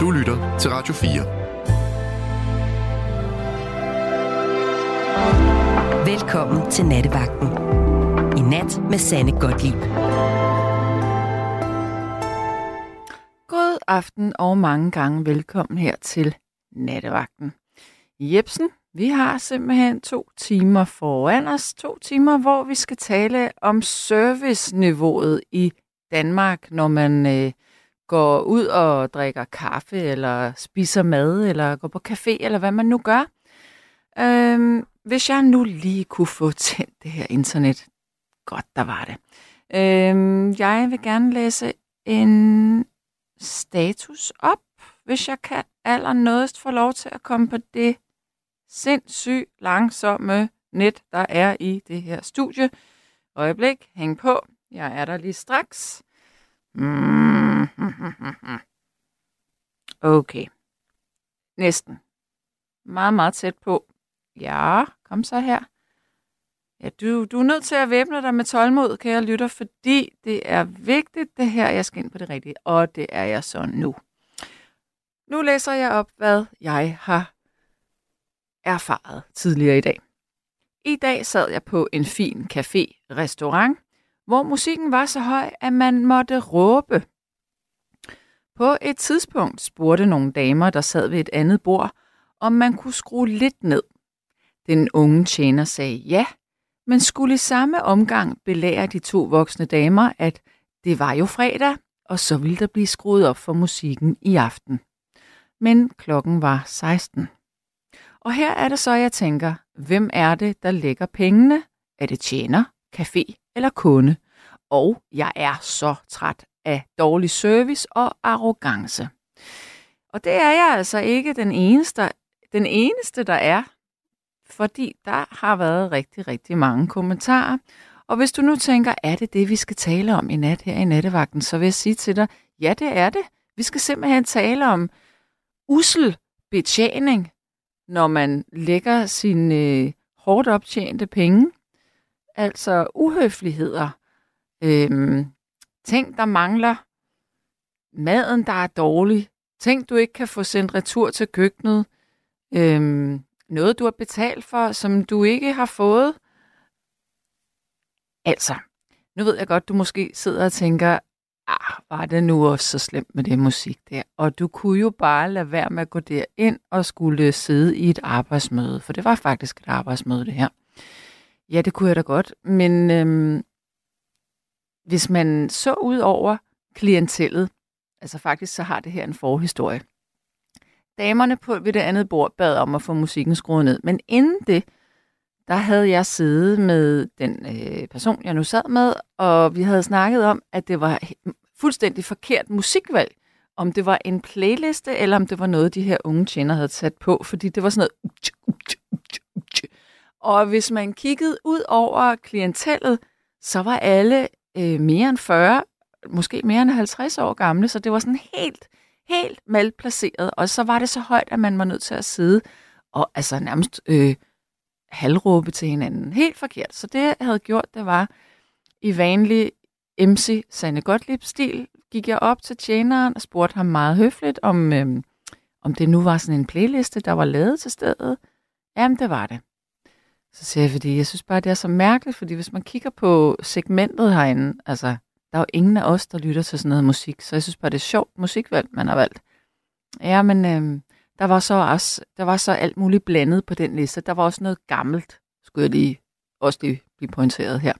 Du lytter til Radio 4. Velkommen til Nattevagten. I nat med Sanne Godtlip. God aften og mange gange velkommen her til Nattevagten. Jebsen, vi har simpelthen to timer foran os. To timer, hvor vi skal tale om serviceniveauet i Danmark, når man øh, går ud og drikker kaffe, eller spiser mad, eller går på café, eller hvad man nu gør. Øhm, hvis jeg nu lige kunne få tændt det her internet. Godt, der var det. Øhm, jeg vil gerne læse en status op, hvis jeg kan allernådest få lov til at komme på det sindssygt langsomme net, der er i det her studie. Øjeblik, hæng på. Jeg er der lige straks. Mm. Okay. Næsten. Meget, meget tæt på. Ja, kom så her. Ja, du, du er nødt til at væbne dig med tålmod, kære lytter, fordi det er vigtigt det her, jeg skal ind på det rigtige, og det er jeg så nu. Nu læser jeg op, hvad jeg har erfaret tidligere i dag. I dag sad jeg på en fin café-restaurant, hvor musikken var så høj, at man måtte råbe. På et tidspunkt spurgte nogle damer, der sad ved et andet bord, om man kunne skrue lidt ned. Den unge tjener sagde ja, men skulle i samme omgang belære de to voksne damer, at det var jo fredag, og så ville der blive skruet op for musikken i aften. Men klokken var 16. Og her er det så, jeg tænker, hvem er det, der lægger pengene? Er det tjener, café eller kunde? Og jeg er så træt af dårlig service og arrogance. Og det er jeg altså ikke den eneste, den eneste, der er, fordi der har været rigtig, rigtig mange kommentarer. Og hvis du nu tænker, er det det, vi skal tale om i nat her i nattevagten, så vil jeg sige til dig, ja, det er det. Vi skal simpelthen tale om usel betjening, når man lægger sine øh, hårdt optjente penge. Altså uhøfligheder, øhm, ting, der mangler, maden, der er dårlig, ting, du ikke kan få sendt retur til køkkenet, øhm, noget, du har betalt for, som du ikke har fået. Altså, nu ved jeg godt, du måske sidder og tænker, ah, var det nu også så slemt med det musik der? Og du kunne jo bare lade være med at gå derind og skulle sidde i et arbejdsmøde, for det var faktisk et arbejdsmøde, det her. Ja, det kunne jeg da godt, men øhm, hvis man så ud over klientellet, altså faktisk så har det her en forhistorie. Damerne på ved det andet bord bad om at få musikken skruet ned, men inden det, der havde jeg siddet med den øh, person, jeg nu sad med, og vi havde snakket om, at det var fuldstændig forkert musikvalg. Om det var en playliste, eller om det var noget, de her unge tjener havde sat på, fordi det var sådan noget... Og hvis man kiggede ud over klientellet, så var alle øh, mere end 40, måske mere end 50 år gamle, så det var sådan helt, helt malplaceret. Og så var det så højt, at man var nødt til at sidde og altså nærmest øh, halvråbe til hinanden. Helt forkert. Så det, jeg havde gjort, det var i vanlig MC Sanne Gottlieb-stil, gik jeg op til tjeneren og spurgte ham meget høfligt, om, øh, om det nu var sådan en playliste, der var lavet til stedet. Jamen, det var det. Så siger jeg, fordi jeg synes bare, det er så mærkeligt, fordi hvis man kigger på segmentet herinde, altså, der er jo ingen af os, der lytter til sådan noget musik, så jeg synes bare, det er sjovt musikvalg, man har valgt. Ja, men øh, der var så også, der var så alt muligt blandet på den liste. Der var også noget gammelt, skulle jeg lige også lige blive pointeret her.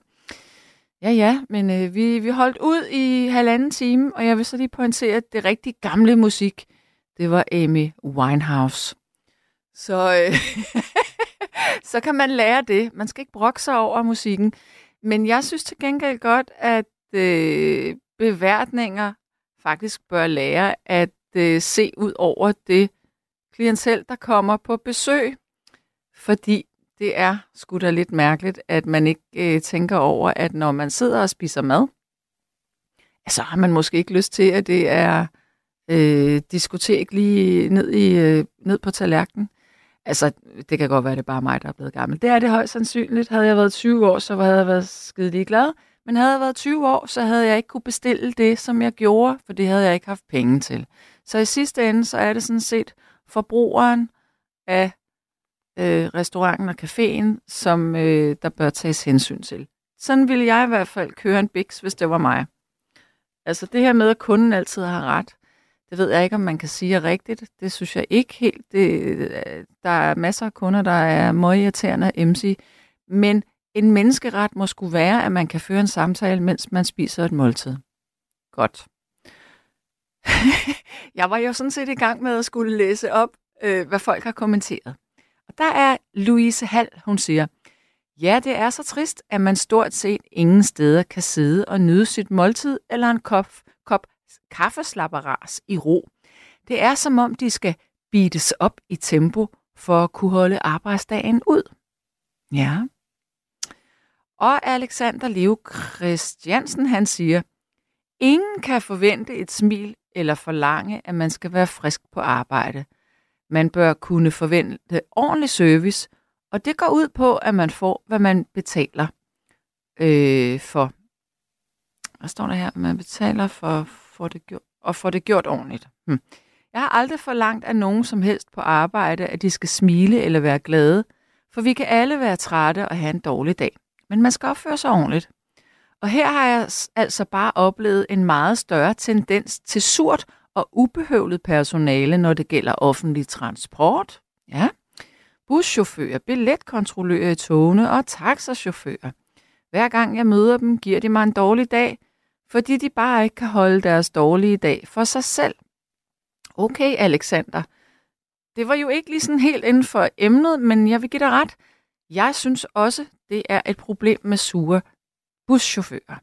Ja, ja, men øh, vi, vi holdt ud i halvanden time, og jeg vil så lige pointere, at det rigtig gamle musik, det var Amy Winehouse. Så, øh, så kan man lære det. Man skal ikke brokke sig over musikken. Men jeg synes til gengæld godt, at øh, beværtninger faktisk bør lære at øh, se ud over det klientel, der kommer på besøg. Fordi det er sgu da lidt mærkeligt, at man ikke øh, tænker over, at når man sidder og spiser mad, så har man måske ikke lyst til, at det er øh, diskotek lige ned, i, øh, ned på tallerkenen. Altså, det kan godt være, det er bare mig, der er blevet gammel. Det er det højst sandsynligt. Havde jeg været 20 år, så havde jeg været skide glad. Men havde jeg været 20 år, så havde jeg ikke kunne bestille det, som jeg gjorde, for det havde jeg ikke haft penge til. Så i sidste ende, så er det sådan set forbrugeren af øh, restauranten og caféen, som øh, der bør tages hensyn til. Sådan ville jeg i hvert fald køre en Bix, hvis det var mig. Altså det her med, at kunden altid har ret, det ved jeg ikke, om man kan sige er rigtigt. Det synes jeg ikke helt. Det, øh, der er masser af kunder, der er møgirriterende MC. Men en menneskeret må skulle være, at man kan føre en samtale, mens man spiser et måltid. Godt. jeg var jo sådan set i gang med at skulle læse op, øh, hvad folk har kommenteret. Og der er Louise Hall, hun siger, Ja, det er så trist, at man stort set ingen steder kan sidde og nyde sit måltid eller en kop, kop kaffeslapperas i ro. Det er som om, de skal bites op i tempo for at kunne holde arbejdsdagen ud. Ja. Og Alexander Leo Christiansen, han siger, ingen kan forvente et smil eller forlange, at man skal være frisk på arbejde. Man bør kunne forvente ordentlig service, og det går ud på, at man får, hvad man betaler øh, for. Hvad står der her? Man betaler for, får det gjort, og får det gjort ordentligt. Hm. Jeg har aldrig forlangt af nogen som helst på arbejde, at de skal smile eller være glade, for vi kan alle være trætte og have en dårlig dag. Men man skal opføre sig ordentligt. Og her har jeg altså bare oplevet en meget større tendens til surt og ubehøvlet personale, når det gælder offentlig transport. Ja, buschauffører, billetkontrollører i togene og taxachauffører. Hver gang jeg møder dem, giver de mig en dårlig dag, fordi de bare ikke kan holde deres dårlige dag for sig selv. Okay, Alexander. Det var jo ikke lige sådan helt inden for emnet, men jeg vil give dig ret. Jeg synes også, det er et problem med sure buschauffører.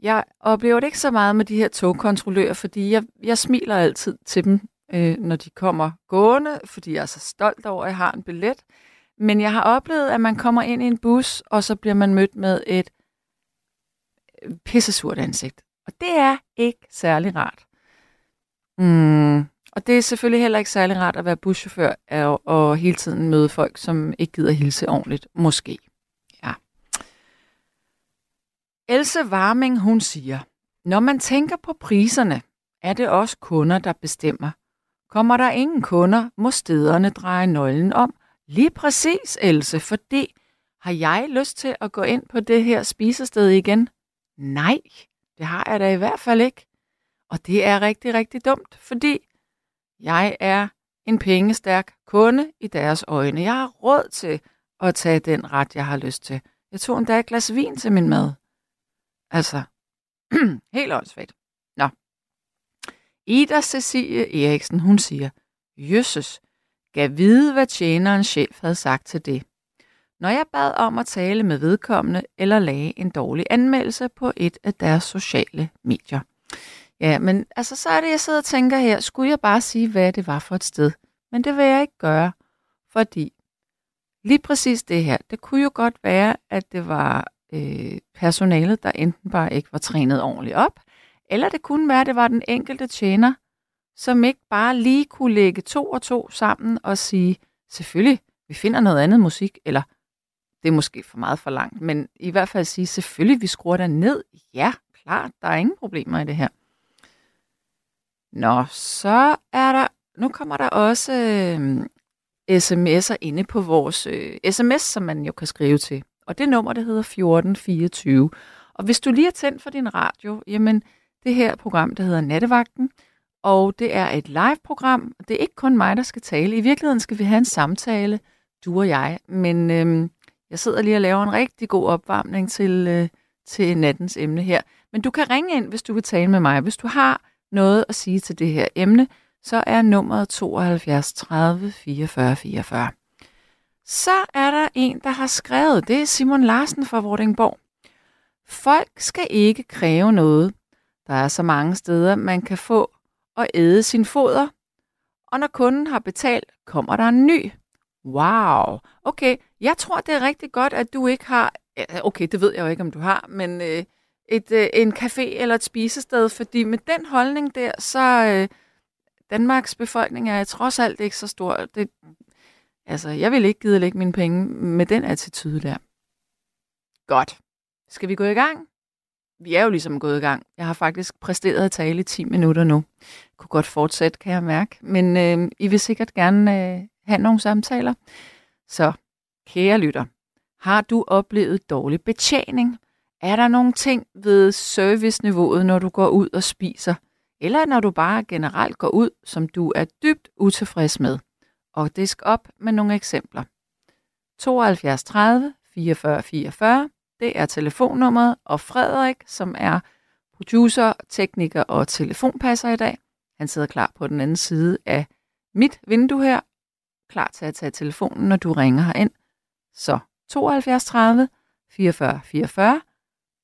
Jeg oplever det ikke så meget med de her togkontrollører, fordi jeg, jeg smiler altid til dem, øh, når de kommer gående, fordi jeg er så stolt over, at jeg har en billet. Men jeg har oplevet, at man kommer ind i en bus, og så bliver man mødt med et pissesurt ansigt. Og det er ikke særlig rart. Mm. Og det er selvfølgelig heller ikke særlig rart at være buschauffør og, og hele tiden møde folk, som ikke gider hilse ordentligt. Måske. Ja. Else Warming, hun siger, når man tænker på priserne, er det også kunder, der bestemmer. Kommer der ingen kunder, må stederne dreje nøglen om. Lige præcis, Else, for det har jeg lyst til at gå ind på det her spisested igen? Nej, det har jeg da i hvert fald ikke. Og det er rigtig, rigtig dumt, fordi jeg er en pengestærk kunde i deres øjne. Jeg har råd til at tage den ret, jeg har lyst til. Jeg tog endda et glas vin til min mad. Altså, helt åndssvagt. Ida Cecilie Eriksen, hun siger, Jøsses, gav vide, hvad tjenerens chef havde sagt til det. Når jeg bad om at tale med vedkommende eller lagde en dårlig anmeldelse på et af deres sociale medier. Ja, men altså så er det, jeg sidder og tænker her, skulle jeg bare sige, hvad det var for et sted? Men det vil jeg ikke gøre, fordi lige præcis det her, det kunne jo godt være, at det var øh, personalet, der enten bare ikke var trænet ordentligt op, eller det kunne være, at det var den enkelte tjener, som ikke bare lige kunne lægge to og to sammen og sige, selvfølgelig, vi finder noget andet musik, eller det er måske for meget for langt, men i hvert fald sige, selvfølgelig, vi skruer der ned. Ja, klart, der er ingen problemer i det her. Nå, så er der, nu kommer der også øh, sms'er inde på vores øh, sms, som man jo kan skrive til. Og det nummer, det hedder 1424. Og hvis du lige har tændt for din radio, jamen, det her program, der hedder Nattevagten, og det er et live-program. Det er ikke kun mig, der skal tale. I virkeligheden skal vi have en samtale, du og jeg. Men øhm, jeg sidder lige og laver en rigtig god opvarmning til, øh, til nattens emne her. Men du kan ringe ind, hvis du vil tale med mig. Hvis du har noget at sige til det her emne, så er nummeret 72 30 44 44. Så er der en, der har skrevet, det er Simon Larsen fra Vordingborg. Folk skal ikke kræve noget, der er så mange steder, man kan få og æde sin foder. Og når kunden har betalt, kommer der en ny. Wow. Okay, jeg tror, det er rigtig godt, at du ikke har... Okay, det ved jeg jo ikke, om du har, men øh, et, øh, en café eller et spisested, fordi med den holdning der, så øh, Danmarks befolkning er trods alt ikke så stor. Det, altså, jeg vil ikke gide at lægge mine penge med den attitude der. Godt. Skal vi gå i gang? Vi er jo ligesom gået i gang. Jeg har faktisk præsteret at tale i 10 minutter nu. Jeg kunne godt fortsætte, kan jeg mærke. Men øh, I vil sikkert gerne øh, have nogle samtaler. Så, kære lytter, har du oplevet dårlig betjening? Er der nogle ting ved serviceniveauet, når du går ud og spiser? Eller når du bare generelt går ud, som du er dybt utilfreds med? Og disk op med nogle eksempler. 72 30 44 44, det er telefonnummeret, og Frederik, som er producer, tekniker og telefonpasser i dag, han sidder klar på den anden side af mit vindue her, klar til at tage telefonen, når du ringer herind. Så 72 30 44 44,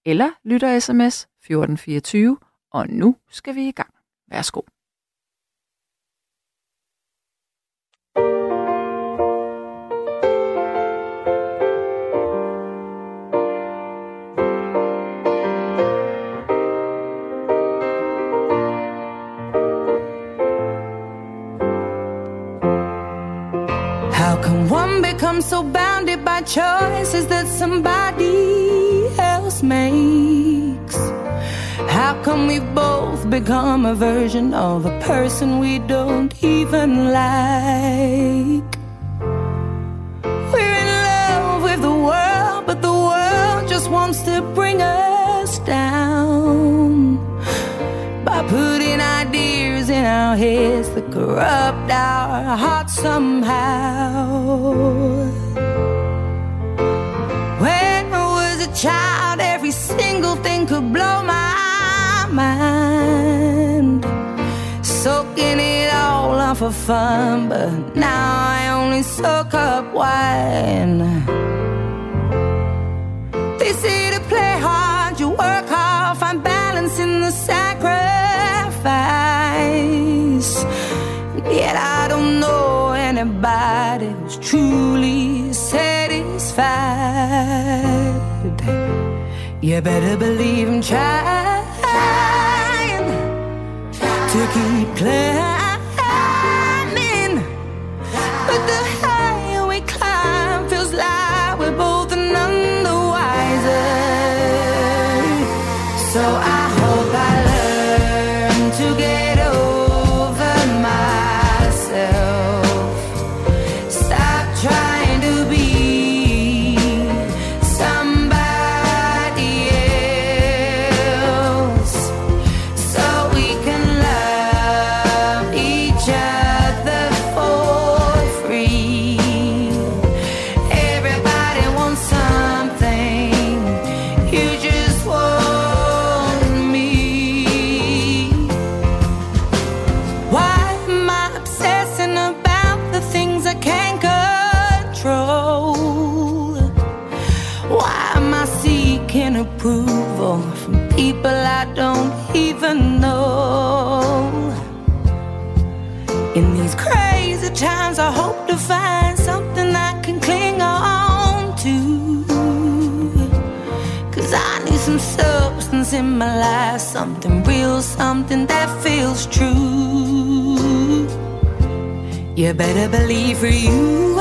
eller lytter sms 1424, og nu skal vi i gang. Værsgo. Become so bounded by choices that somebody else makes? How come we both become a version of a person we don't even like? We're in love with the world, but the world just wants to bring us down by putting ideas in our heads that corrupt our hearts somehow. When I was a child, every single thing could blow my mind. Soaking it all up for fun, but now I only soak up wine. They say to play hard, you work hard, find balance in the sacrifice. Yet I don't know anybody who's truly satisfied. You better believe I'm trying to keep climbing. In my life, something real, something that feels true. You better believe for you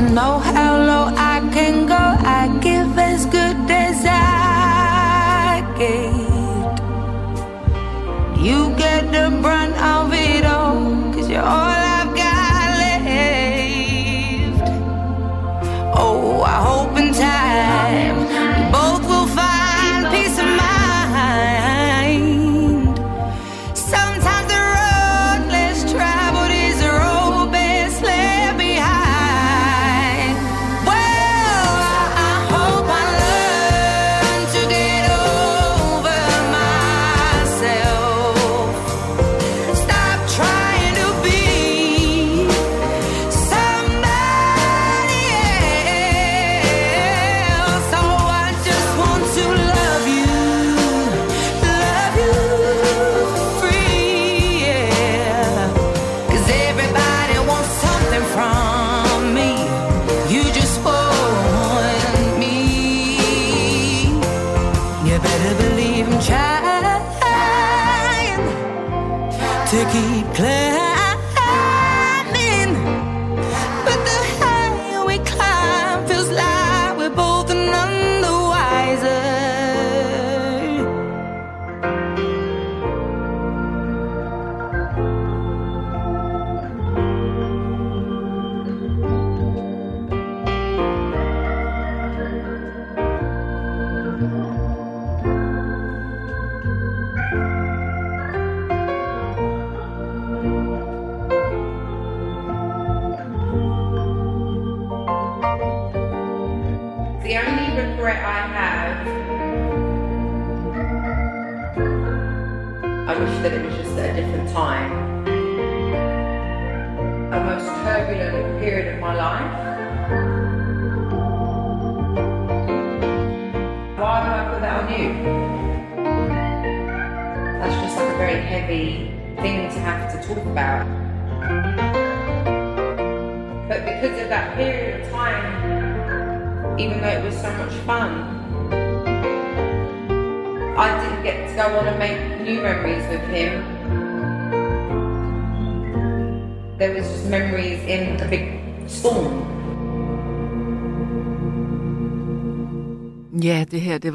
I know how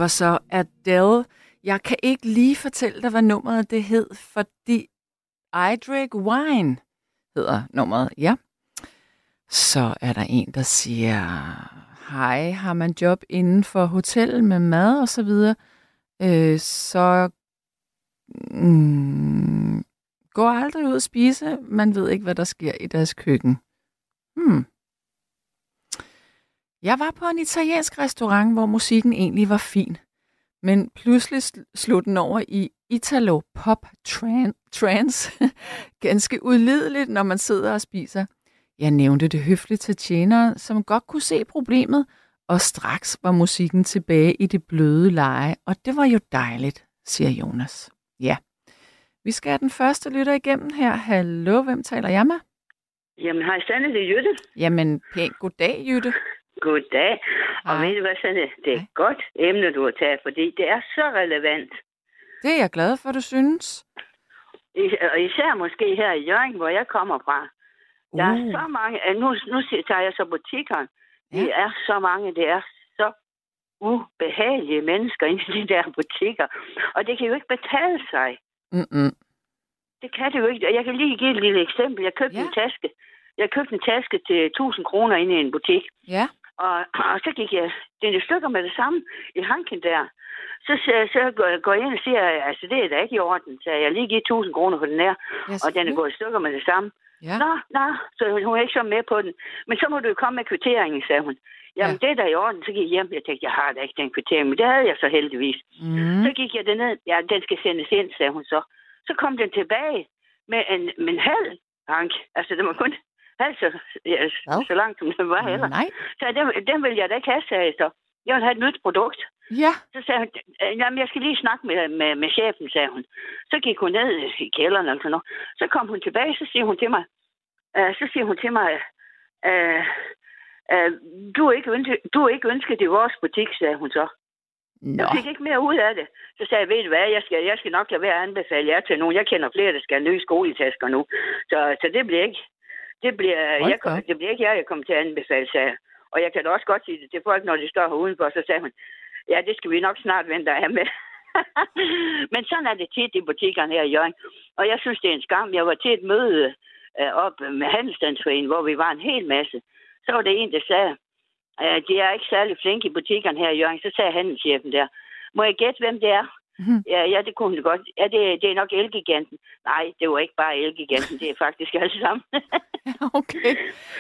var så Adele. Jeg kan ikke lige fortælle dig, hvad nummeret det hed, fordi I Drink Wine hedder nummeret, ja. Så er der en, der siger, hej, har man job inden for hotel med mad og så videre, øh, så mm, gå aldrig ud og spise. Man ved ikke, hvad der sker i deres køkken. Hmm. Jeg var på en italiensk restaurant, hvor musikken egentlig var fin. Men pludselig slog den over i Italo Pop tran- Trance. Ganske udlideligt, når man sidder og spiser. Jeg nævnte det høfligt til tjeneren, som godt kunne se problemet, og straks var musikken tilbage i det bløde leje, og det var jo dejligt, siger Jonas. Ja, vi skal have den første lytter igennem her. Hallo, hvem taler jeg med? Jamen, hej Sanne, det er Jytte. Jamen, pænt goddag, Jytte. Goddag. Og ved du hvad, Sanne? Det er et godt emne, du har taget, fordi det er så relevant. Det er jeg glad for, du synes. Og især måske her i Jørgen, hvor jeg kommer fra. Der uh. er så mange, nu, nu tager jeg så butikkerne. Ja. Det er så mange, det er så ubehagelige mennesker i de der butikker. Og det kan jo ikke betale sig. Mm-mm. Det kan det jo ikke. Jeg kan lige give et lille eksempel. Jeg købte ja. en taske. Jeg købte en taske til 1000 kroner inde i en butik. Ja. Og, og så gik jeg den stykker med det samme i hanken der. Så, så, så går jeg ind og siger, altså det er da ikke i orden, så jeg lige givet 1000 kroner for den her, yes. og den er gået i stykker med det samme. Ja. Nå, nå, så hun er ikke så med på den. Men så må du jo komme med kvitteringen, sagde hun. Jamen, ja. det er da i orden. Så gik jeg hjem. Jeg tænkte, jeg har da ikke den kvittering, men det havde jeg så heldigvis. Mm. Så gik jeg ned. Ja, den skal sendes ind, sagde hun så. Så kom den tilbage med en, med en halv hank. Altså, det var kun Altså, ja, ja. så langt som det var heller. Nej. Så den, den vil jeg da ikke have, sagde jeg så. Jeg vil have et nyt produkt. Ja. Så sagde hun, jamen jeg skal lige snakke med, med, med chefen, sagde hun. Så gik hun ned i kælderen og sådan noget. Så kom hun tilbage, så siger hun til mig, uh, så siger hun til mig, uh, uh, du, er ikke ønsket, du er ikke ønsket i vores butik, sagde hun så. Nå. Jeg fik ikke mere ud af det. Så sagde jeg, ved du hvad, jeg skal, jeg skal nok lade være at anbefale jer til nogen. Jeg kender flere, der skal have nye skoletasker nu. Så, så det bliver ikke. Det bliver, jeg, det bliver ikke jeg, jeg kommer til at anbefale sig. Og jeg kan da også godt sige det til folk, når de står her udenfor, så sagde hun, ja, det skal vi nok snart vente af med. Men sådan er det tit i butikkerne her i Jørgen. Og jeg synes, det er en skam. Jeg var til et møde øh, op med Handelsstandsforeningen, hvor vi var en hel masse. Så var det en, der sagde, at de er ikke særlig flinke i butikkerne her i Jørgen. Så sagde handelschefen der, må jeg gætte, hvem det er? Mm. Ja, ja, det kunne hun godt. Ja, det, det er nok Elgiganten. Nej, det var ikke bare Elgiganten, det er faktisk alle sammen. okay.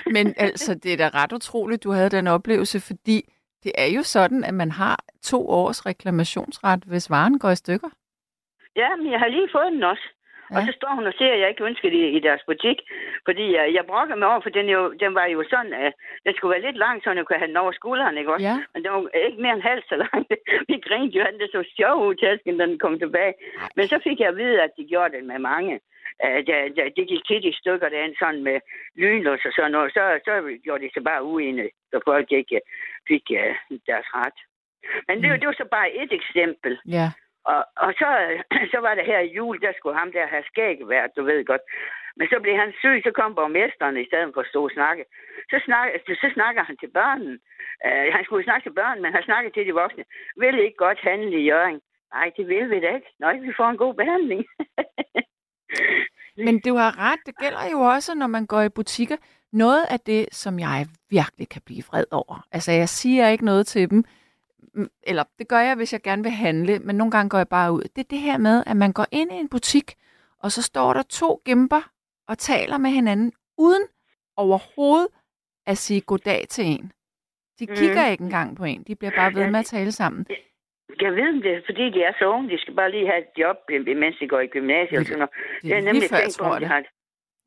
Men altså, det er da ret utroligt, du havde den oplevelse, fordi det er jo sådan, at man har to års reklamationsret, hvis varen går i stykker. Ja, men jeg har lige fået den også. Ja. Og så står hun og siger, at jeg ikke ønsker det i deres butik. Fordi jeg, jeg brokker mig over, for den, jo, den var jo sådan, at den skulle være lidt lang, så jeg kunne have den over skulderen, ikke også? Ja. Men den var ikke mere end halv så lang. Vi grinede jo, at det så sjov ud, tasken, den kom tilbage. Men så fik jeg at vide, at de gjorde det med mange. Uh, det, det, det gik tit i stykker, der sådan med lynlås og sådan noget. Så, så gjorde de sig bare uenige, så folk ikke fik uh, deres ret. Men det, mm. det var så bare et eksempel. Ja. Og, og så, så var det her i jul, der skulle ham der have skæg været, du ved godt. Men så blev han syg, så kom borgmesteren i stedet for at stå og snakke. Så, snak, så snakker han til børnene. Uh, han skulle snakke til børnene, men han snakker til de voksne. Vil I ikke godt handle i Jørgen? Nej, det vil vi da ikke. Nej, vi får en god behandling. men du har ret. Det gælder jo også, når man går i butikker. Noget af det, som jeg virkelig kan blive vred over. Altså, jeg siger ikke noget til dem, eller det gør jeg, hvis jeg gerne vil handle, men nogle gange går jeg bare ud. Det er det her med, at man går ind i en butik, og så står der to gimper og taler med hinanden, uden overhovedet at sige goddag til en. De mhm. kigger mm. ikke engang på en. De bliver bare ved med at tale sammen. Jeg ved det, fordi de er så unge. De skal bare lige have et job, mens de går i gymnasiet. Det, det, det er nemlig før, tænkt på, de har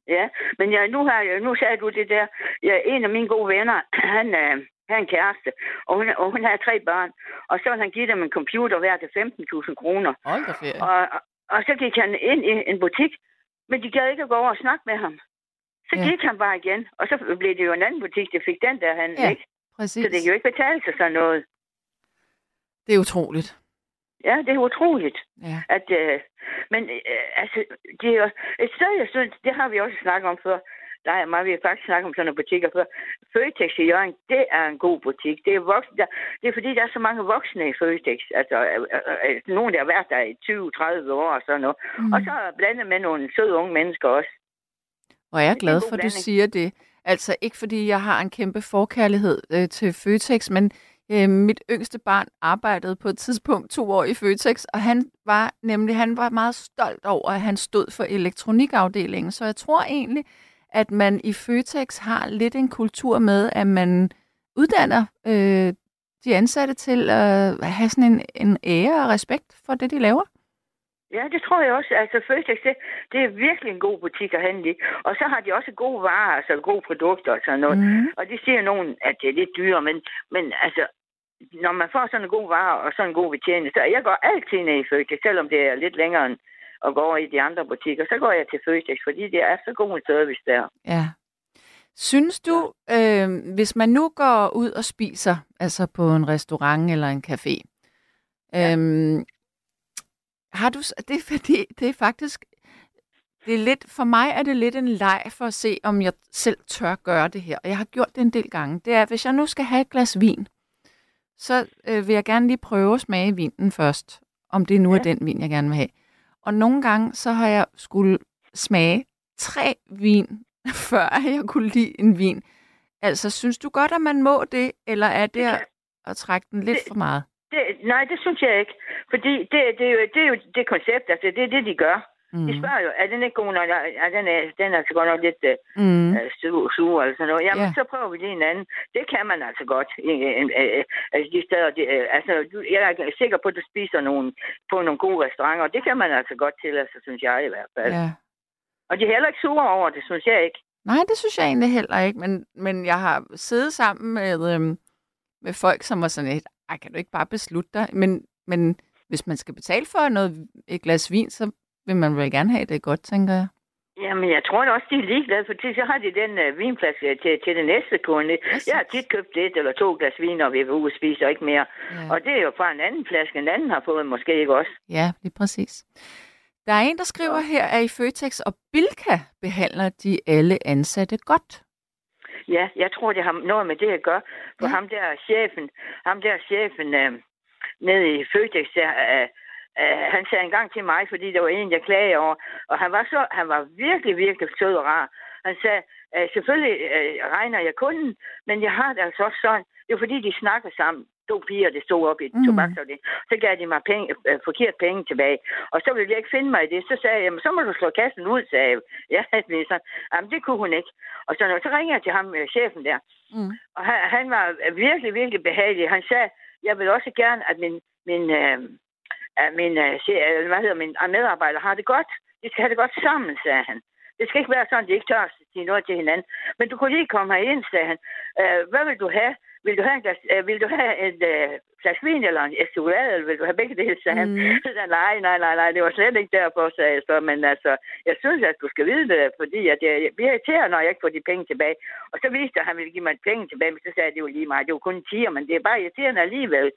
Ja, men jeg, nu, har jeg, nu sagde du det der. Jeg, en af mine gode venner, han, øh, har en kæreste, og hun, og hun har tre børn. Og så vil han give dem en computer værd til 15.000 kroner. Og, og, og så gik han ind i en butik, men de gad ikke at gå over og snakke med ham. Så ja. gik han bare igen, og så blev det jo en anden butik, der fik den der han, ja, ikke? Præcis. Så det kan jo ikke betale sig sådan noget. Det er utroligt. Ja, det er utroligt. Ja. At, øh, men øh, altså, det er et sted, jeg synes, det har vi også snakket om før. Der er meget, vi har faktisk snakket om sådan nogle butikker før. Føtex i Jørgen, det er en god butik. Det er, voksne, der, det er fordi, der er så mange voksne i Føtex. Altså, øh nogen, der har været der i 20-30 år og sådan noget. Mm. Og så blandet med nogle søde unge mennesker også. Og jeg er glad for, at du siger det. Altså ikke fordi jeg har en kæmpe forkærlighed øh, til Føtex, men øh, mit yngste barn arbejdede på et tidspunkt to år i Føtex, og han var nemlig han var meget stolt over, at han stod for elektronikafdelingen. Så jeg tror egentlig, at man i Føtex har lidt en kultur med, at man uddanner øh, de ansatte til at have sådan en, en ære og respekt for det, de laver. Ja, det tror jeg også. Altså, Føtex, det, det er virkelig en god butik at handle i. Og så har de også gode varer, altså gode produkter og sådan noget. Mm. Og de siger nogen, at det er lidt dyre, men, men altså, når man får sådan en god varer og sådan en god betjening, så jeg går altid ned i Føtex, selvom det er lidt længere end at gå over i de andre butikker. Så går jeg til Føtex, fordi det er så god en service der. Ja. Synes du, øh, hvis man nu går ud og spiser, altså på en restaurant eller en café, ja. øh, har du, det er fordi, det er faktisk, det er lidt, for mig er det lidt en leg for at se, om jeg selv tør gøre det her. Og jeg har gjort det en del gange. Det er, hvis jeg nu skal have et glas vin, så øh, vil jeg gerne lige prøve at smage vinen først, om det nu ja. er den vin, jeg gerne vil have. Og nogle gange, så har jeg skulle smage tre vin, før jeg kunne lide en vin. Altså, synes du godt, at man må det, eller er det at, at trække den lidt det, for meget? Det, nej, det synes jeg ikke. Fordi det, det, er jo, det er jo det koncept, altså det er det, de gør. Mm. De spørger jo, er den ikke god nok? Er den, er, den er altså godt nok lidt øh, mm. uh, sur, sur eller sådan noget. Jamen, yeah. så prøver vi det en anden. Det kan man altså godt. Altså, de steder, de, altså, jeg er sikker på, at du spiser nogle, på nogle gode restauranter, og det kan man altså godt til, altså, synes jeg i hvert fald. Yeah. Og de er heller ikke sure over det, synes jeg ikke. Nej, det synes jeg egentlig heller ikke, men, men jeg har siddet sammen med, øhm, med folk, som var sådan et, ej, kan du ikke bare beslutte dig? Men, men hvis man skal betale for noget, et glas vin, så vil man vel gerne have det godt, tænker jeg. Jamen, jeg tror også, de er ligeglade, for så har de den uh, vinflaske til, til det næste kunde. Jeg har tit købt et eller to glas vin, og vi er ude og spise, og ikke mere. Ja. Og det er jo fra en anden flaske, en anden har fået måske ikke også. Ja, er præcis. Der er en, der skriver ja. her, at i Føtex og Bilka behandler de alle ansatte godt. Ja, jeg tror, det har noget med det at gøre. For ja. ham der chefen, ham der chefen uh, nede i Føtex, der, uh, Uh, han sagde en gang til mig, fordi der var en, jeg klagede over, og han var, så, han var virkelig, virkelig sød og rar. Han sagde, uh, selvfølgelig uh, regner jeg kunden, men jeg har det altså også sådan. Det er fordi, de snakker sammen. To piger, det stod op i mm. tobaksafdelingen. Så gav de mig penge, uh, forkert penge tilbage. Og så ville jeg ikke finde mig i det. Så sagde jeg, jamen, så må du slå kassen ud, sagde jeg. Ja, så, jamen, det kunne hun ikke. Og så, så ringede jeg til ham, uh, chefen der. Mm. Og han, han var virkelig, virkelig behagelig. Han sagde, jeg vil også gerne, at min, min uh, at min, uh, hvad hedder, min medarbejder har det godt. De skal have det godt sammen, sagde han. Det skal ikke være sådan, at de ikke tør at sige noget til hinanden. Men du kunne lige komme herind, sagde han. Uh, hvad vil du have? Vil du have, en glas, uh, vil du have et uh, flaske vin eller en chokolade, eller vil du have begge dele, sagde han. Mm. Så sagde nej, nej, nej, nej, det var slet ikke derfor, sagde jeg så. Men altså, jeg synes, at du skal vide det, fordi at jeg, jeg bliver irriteret, når jeg ikke får de penge tilbage. Og så viste at han ville give mig penge tilbage, men så sagde jeg, at det var lige meget. Det var kun 10, men det er bare irriterende alligevel.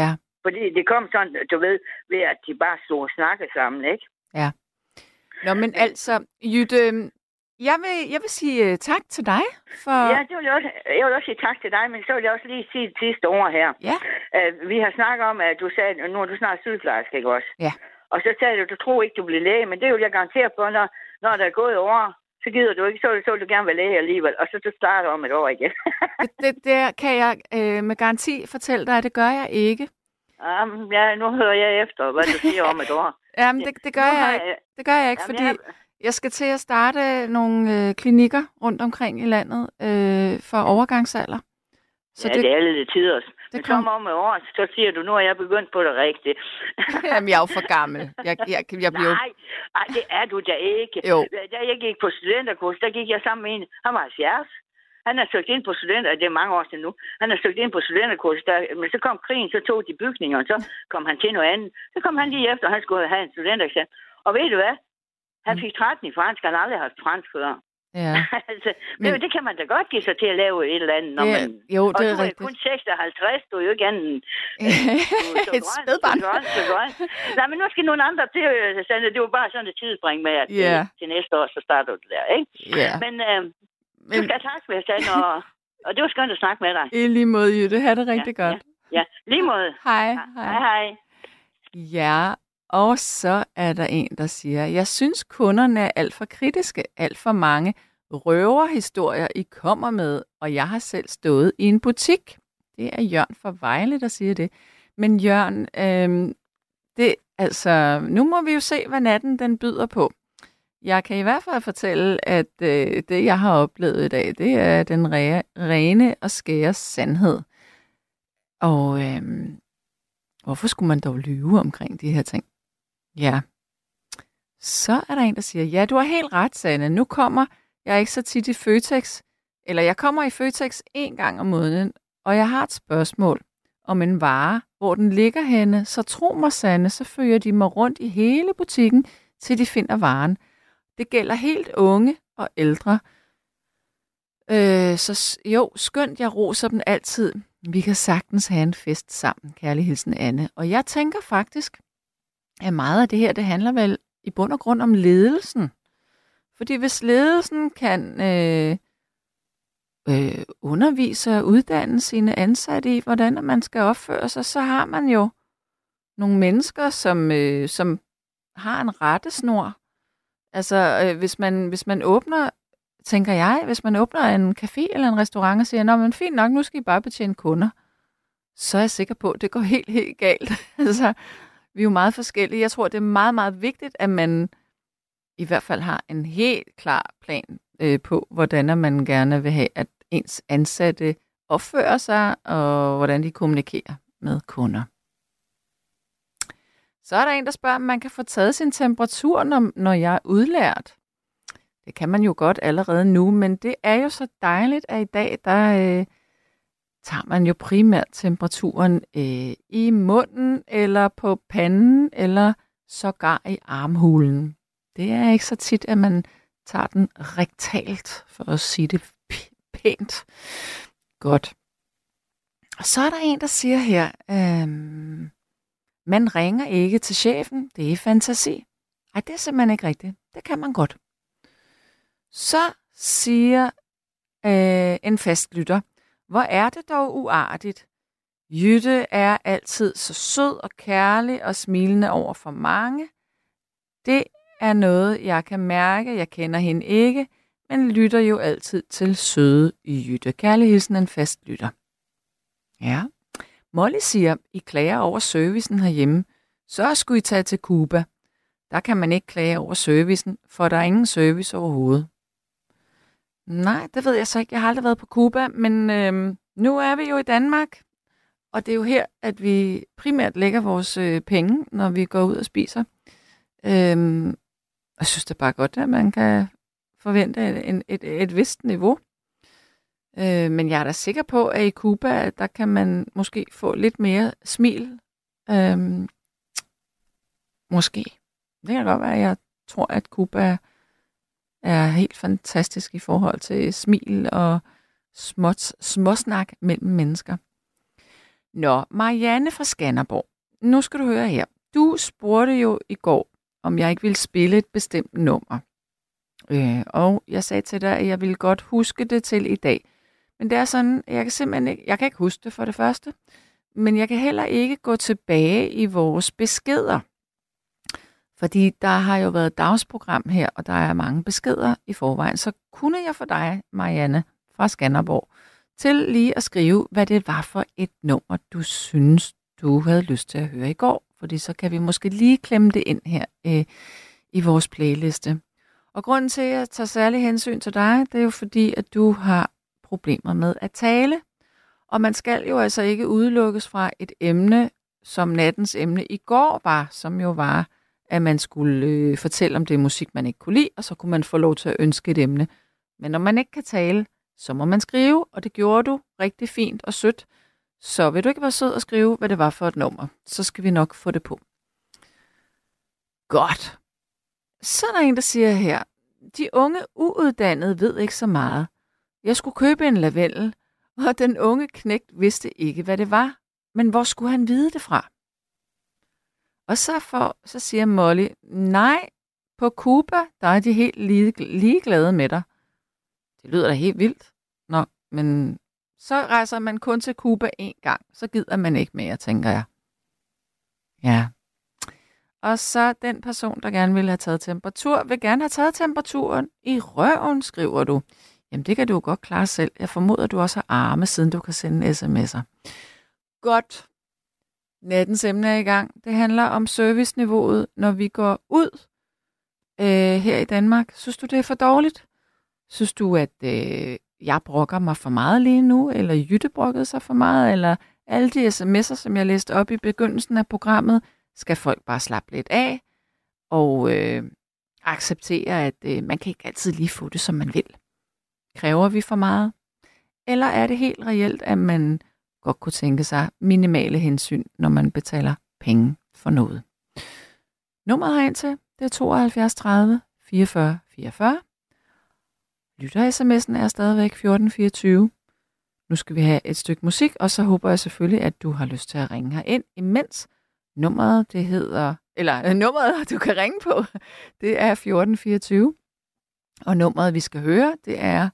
Ja. Fordi det kom sådan, du ved, ved at de bare stod og snakkede sammen, ikke? Ja. Nå, men altså, Jytte, jeg vil, jeg vil sige uh, tak til dig. For... Ja, det vil jeg, også, jeg vil også sige tak til dig, men så vil jeg også lige sige det sidste ord her. Ja. Uh, vi har snakket om, at du sagde, nu er du snart sygeplejerske, ikke også? Ja. Og så sagde du, du tror ikke, du bliver læge, men det vil jeg garantere på, når, når der er gået år, så gider du ikke, så, så vil du gerne være læge alligevel, og så du starter om et år igen. det, det, det kan jeg øh, med garanti fortælle dig, at det gør jeg ikke. Um, ja, nu hører jeg efter, hvad du siger om et år. Jamen, det, det, gør, jeg, ikke. det gør jeg ikke, fordi jeg... jeg skal til at starte nogle øh, klinikker rundt omkring i landet øh, for overgangsalder. Så ja, det, det er lidt tid også. Det kom... om et år, så siger du, nu er jeg begyndt på det rigtigt. Jamen, jeg er jo for gammel. Jeg, jeg, jeg bliver... Nej, ej, det er du da ikke. Jo. Da jeg gik på studenterkurs, der gik jeg sammen med en, han var 70. Han har søgt ind på studenter, det er mange år siden nu, han har søgt ind på studenterkurs, der, men så kom krigen, så tog de bygninger, og så kom han til noget andet. Så kom han lige efter, og han skulle have en studentereksamen. Og ved du hvad? Han fik 13 i fransk, han har aldrig haft fransk før. Ja. altså, men, det kan man da godt give sig til at lave et eller andet. Når ja, man, jo, det er og rigtigt. kun 56, du er jo ikke andet. et spædbarn. Nej, men nu skal nogle andre til, Sande. Det var bare sådan et tidsspring med, at yeah. til næste år, så starter du der, ikke? Yeah. Men, øh, men du skal tak, jeg og, og det var skønt at snakke med dig. I lige måde, Jytte. Ha' det rigtig ja, godt. Ja, ja, lige måde. Hej. Hej, hej. Ja, og så er der en, der siger, jeg synes kunderne er alt for kritiske, alt for mange røverhistorier, I kommer med, og jeg har selv stået i en butik. Det er Jørgen fra Vejle, der siger det. Men Jørgen, øh, det, altså, nu må vi jo se, hvad natten den byder på. Jeg kan i hvert fald fortælle, at øh, det, jeg har oplevet i dag, det er den re- rene og skære sandhed. Og øh, hvorfor skulle man dog lyve omkring de her ting? Ja. Så er der en, der siger, ja, du har helt ret, Sanne. Nu kommer jeg ikke så tit i Føtex, eller jeg kommer i Føtex en gang om måneden, og jeg har et spørgsmål om en vare, hvor den ligger henne, så tro mig, Sanne, så fører de mig rundt i hele butikken, til de finder varen. Det gælder helt unge og ældre. Øh, så jo, skønt, jeg roser dem altid. Vi kan sagtens have en fest sammen, kærlig hilsen Anne. Og jeg tænker faktisk, at meget af det her, det handler vel i bund og grund om ledelsen. Fordi hvis ledelsen kan øh, øh, undervise og uddanne sine ansatte i, hvordan man skal opføre sig, så har man jo nogle mennesker, som, øh, som har en rettesnor. Altså, øh, hvis, man, hvis man åbner, tænker jeg, hvis man åbner en café eller en restaurant og siger, Nå, men fint nok, nu skal I bare betjene kunder, så er jeg sikker på, at det går helt, helt galt. altså, vi er jo meget forskellige. Jeg tror, det er meget, meget vigtigt, at man i hvert fald har en helt klar plan øh, på, hvordan man gerne vil have, at ens ansatte opfører sig, og hvordan de kommunikerer med kunder. Så er der en, der spørger, om man kan få taget sin temperatur, når, når jeg er udlært. Det kan man jo godt allerede nu, men det er jo så dejligt, at i dag, der øh, tager man jo primært temperaturen øh, i munden, eller på panden, eller sågar i armhulen. Det er ikke så tit, at man tager den rektalt, for at sige det pænt. Godt. Og så er der en, der siger her, øh, man ringer ikke til chefen, det er fantasi. Ej, det er simpelthen ikke rigtigt. Det kan man godt. Så siger øh, en fastlytter, hvor er det dog uartigt. Jytte er altid så sød og kærlig og smilende over for mange. Det er noget, jeg kan mærke. Jeg kender hende ikke, men lytter jo altid til søde Jytte. Kærlig hilsen en fast lytter. Ja. Molly siger, I klager over servicen herhjemme, så skulle I tage til Cuba. Der kan man ikke klage over servicen, for der er ingen service overhovedet. Nej, det ved jeg så ikke. Jeg har aldrig været på Cuba, men øh, nu er vi jo i Danmark, og det er jo her, at vi primært lægger vores øh, penge, når vi går ud og spiser. Øhm, jeg synes det er bare godt, at man kan forvente et, et, et vist niveau. Øh, men jeg er da sikker på, at i Cuba, der kan man måske få lidt mere smil. Øh, måske. Det kan godt være, at jeg tror, at Cuba er helt fantastisk i forhold til smil og småt, småsnak mellem mennesker. Nå, Marianne fra Skanderborg. Nu skal du høre her. Du spurgte jo i går, om jeg ikke ville spille et bestemt nummer. Øh, og jeg sagde til dig, at jeg ville godt huske det til i dag. Men det er sådan, jeg kan simpelthen ikke, jeg kan ikke huske det for det første, men jeg kan heller ikke gå tilbage i vores beskeder. Fordi der har jo været dagsprogram her, og der er mange beskeder i forvejen. Så kunne jeg for dig, Marianne fra Skanderborg, til lige at skrive, hvad det var for et nummer, du synes, du havde lyst til at høre i går. Fordi så kan vi måske lige klemme det ind her øh, i vores playliste. Og grunden til, at jeg tager særlig hensyn til dig, det er jo fordi, at du har problemer med at tale. Og man skal jo altså ikke udelukkes fra et emne, som nattens emne i går var, som jo var, at man skulle øh, fortælle om det musik, man ikke kunne lide, og så kunne man få lov til at ønske et emne. Men når man ikke kan tale, så må man skrive, og det gjorde du rigtig fint og sødt. Så vil du ikke være sød og skrive, hvad det var for et nummer, så skal vi nok få det på. Godt. Så er der en, der siger her, de unge uuddannede ved ikke så meget. Jeg skulle købe en lavendel, og den unge knægt vidste ikke, hvad det var. Men hvor skulle han vide det fra? Og så, for, så siger Molly, nej, på Cuba, der er de helt ligeglade med dig. Det lyder da helt vildt. Nå, men så rejser man kun til Cuba en gang. Så gider man ikke mere, tænker jeg. Ja. Og så den person, der gerne vil have taget temperatur, vil gerne have taget temperaturen i røven, skriver du. Jamen, det kan du jo godt klare selv. Jeg formoder, du også har arme, siden du kan sende sms'er. Godt. Nattens emne er i gang. Det handler om serviceniveauet, når vi går ud øh, her i Danmark. Synes du, det er for dårligt? Synes du, at øh, jeg brokker mig for meget lige nu, eller Jytte brokkede sig for meget, eller alle de sms'er, som jeg læste op i begyndelsen af programmet, skal folk bare slappe lidt af og øh, acceptere, at øh, man kan ikke altid lige få det, som man vil. Kræver vi for meget? Eller er det helt reelt, at man godt kunne tænke sig minimale hensyn, når man betaler penge for noget? Nummeret herind til, det er 72 30 44 44. Lytter-sms'en er stadigvæk 1424. Nu skal vi have et stykke musik, og så håber jeg selvfølgelig, at du har lyst til at ringe her ind, imens nummeret, det hedder, eller øh, nummeret, du kan ringe på, det er 1424. Og nummeret, vi skal høre, det er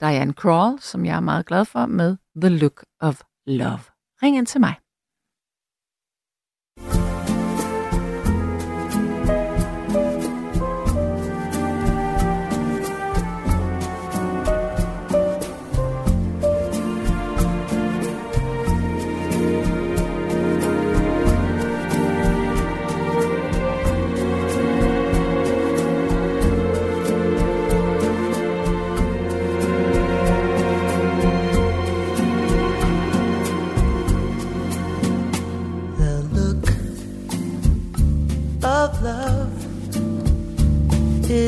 Diane Crawl, som jeg er meget glad for, med The Look of Love. Ring ind til mig.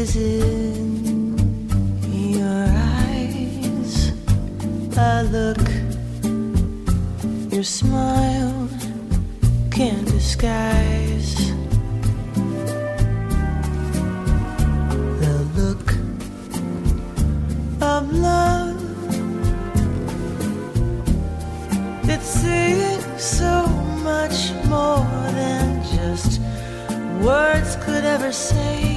Is in your eyes. I look, your smile can't disguise the look of love. It's saying so much more than just words could ever say.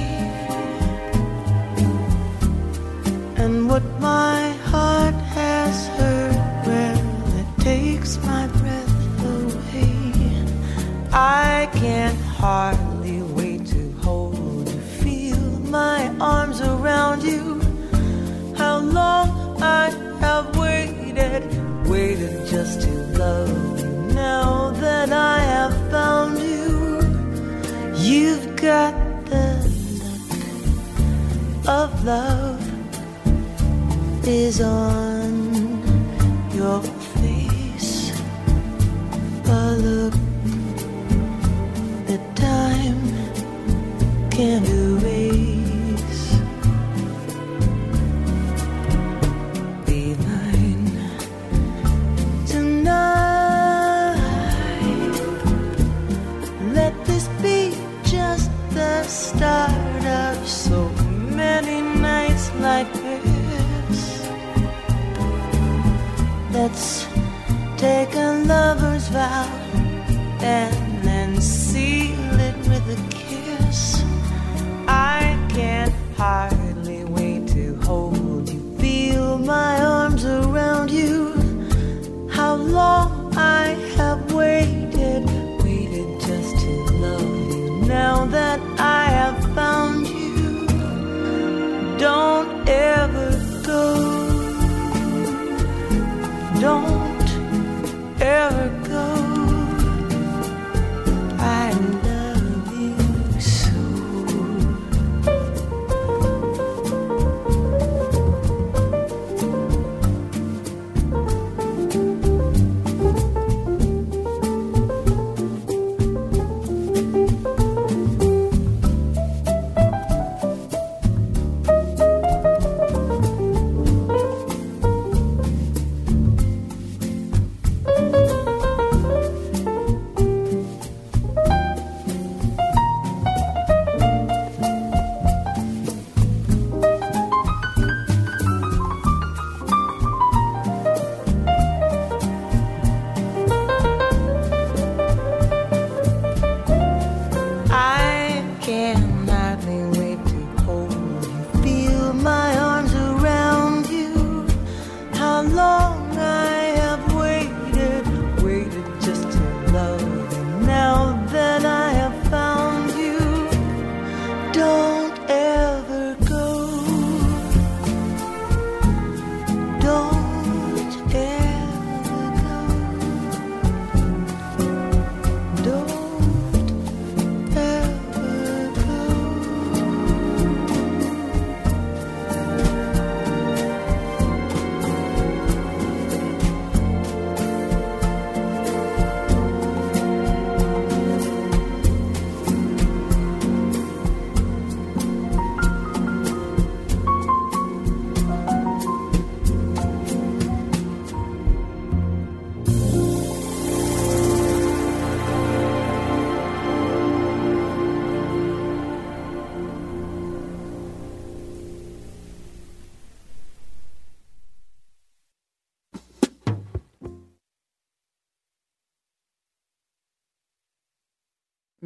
Is on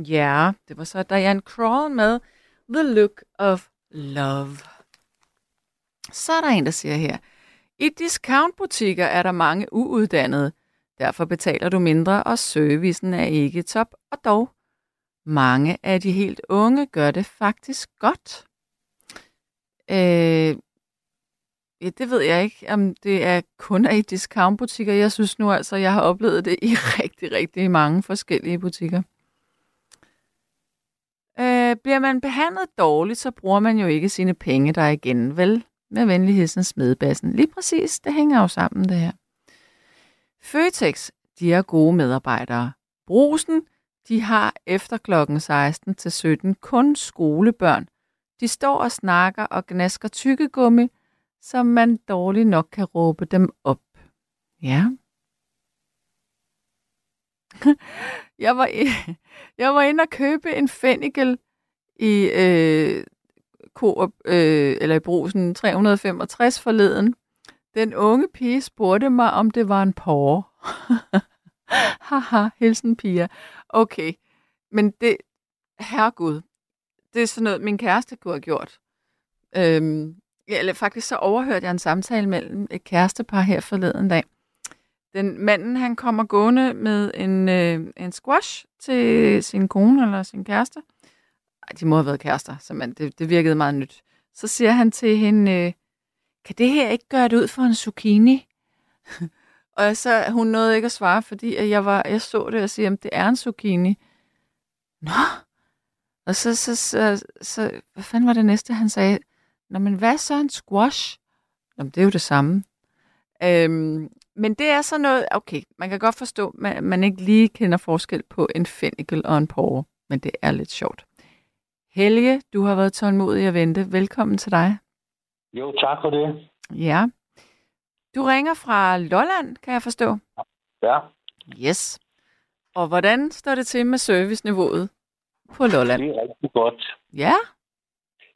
Ja, det var så Diane Crawl med The Look of Love. Så er der en, der siger her. I discountbutikker er der mange uuddannede. Derfor betaler du mindre, og servicen er ikke top. Og dog, mange af de helt unge gør det faktisk godt. Øh, ja, det ved jeg ikke, om det er kun er i discountbutikker. Jeg synes nu altså, jeg har oplevet det i rigtig, rigtig mange forskellige butikker. Øh, bliver man behandlet dårligt, så bruger man jo ikke sine penge der igen, vel? Med venligheden smedbassen. Lige præcis, det hænger jo sammen det her. Føtex, de er gode medarbejdere. Brusen, de har efter klokken 16 til 17 kun skolebørn. De står og snakker og gnasker tykkegummi, som man dårligt nok kan råbe dem op. Ja. jeg, var, jeg var inde og købe en fennikel i øh, Coop, øh, eller i brusen 365 forleden. Den unge pige spurgte mig, om det var en porre. Haha, hilsen Pia. Okay, men det, herregud, det er sådan noget, min kæreste kunne have gjort. Øhm, ja, eller faktisk så overhørte jeg en samtale mellem et kærestepar her forleden dag. Den manden, han kommer gående med en, øh, en squash til sin kone eller sin kæreste. Ej, de må have været kærester, så man, det, det virkede meget nyt. Så siger han til hende, øh, kan det her ikke gøre det ud for en zucchini? og så hun nåede ikke at svare, fordi at jeg, var, jeg så det og siger, at det er en zucchini. Nå, og så, så, så, så, hvad fanden var det næste, han sagde? Nå, men hvad så en squash? Nå, men det er jo det samme. Øhm, men det er sådan noget, okay, man kan godt forstå, at man, man ikke lige kender forskel på en fennikel og en porre, men det er lidt sjovt. Helge, du har været tålmodig at vente. Velkommen til dig. Jo, tak for det. Ja. Du ringer fra Lolland, kan jeg forstå. Ja, Yes. Og hvordan står det til med serviceniveauet på Lolland? det er rigtig godt. Ja,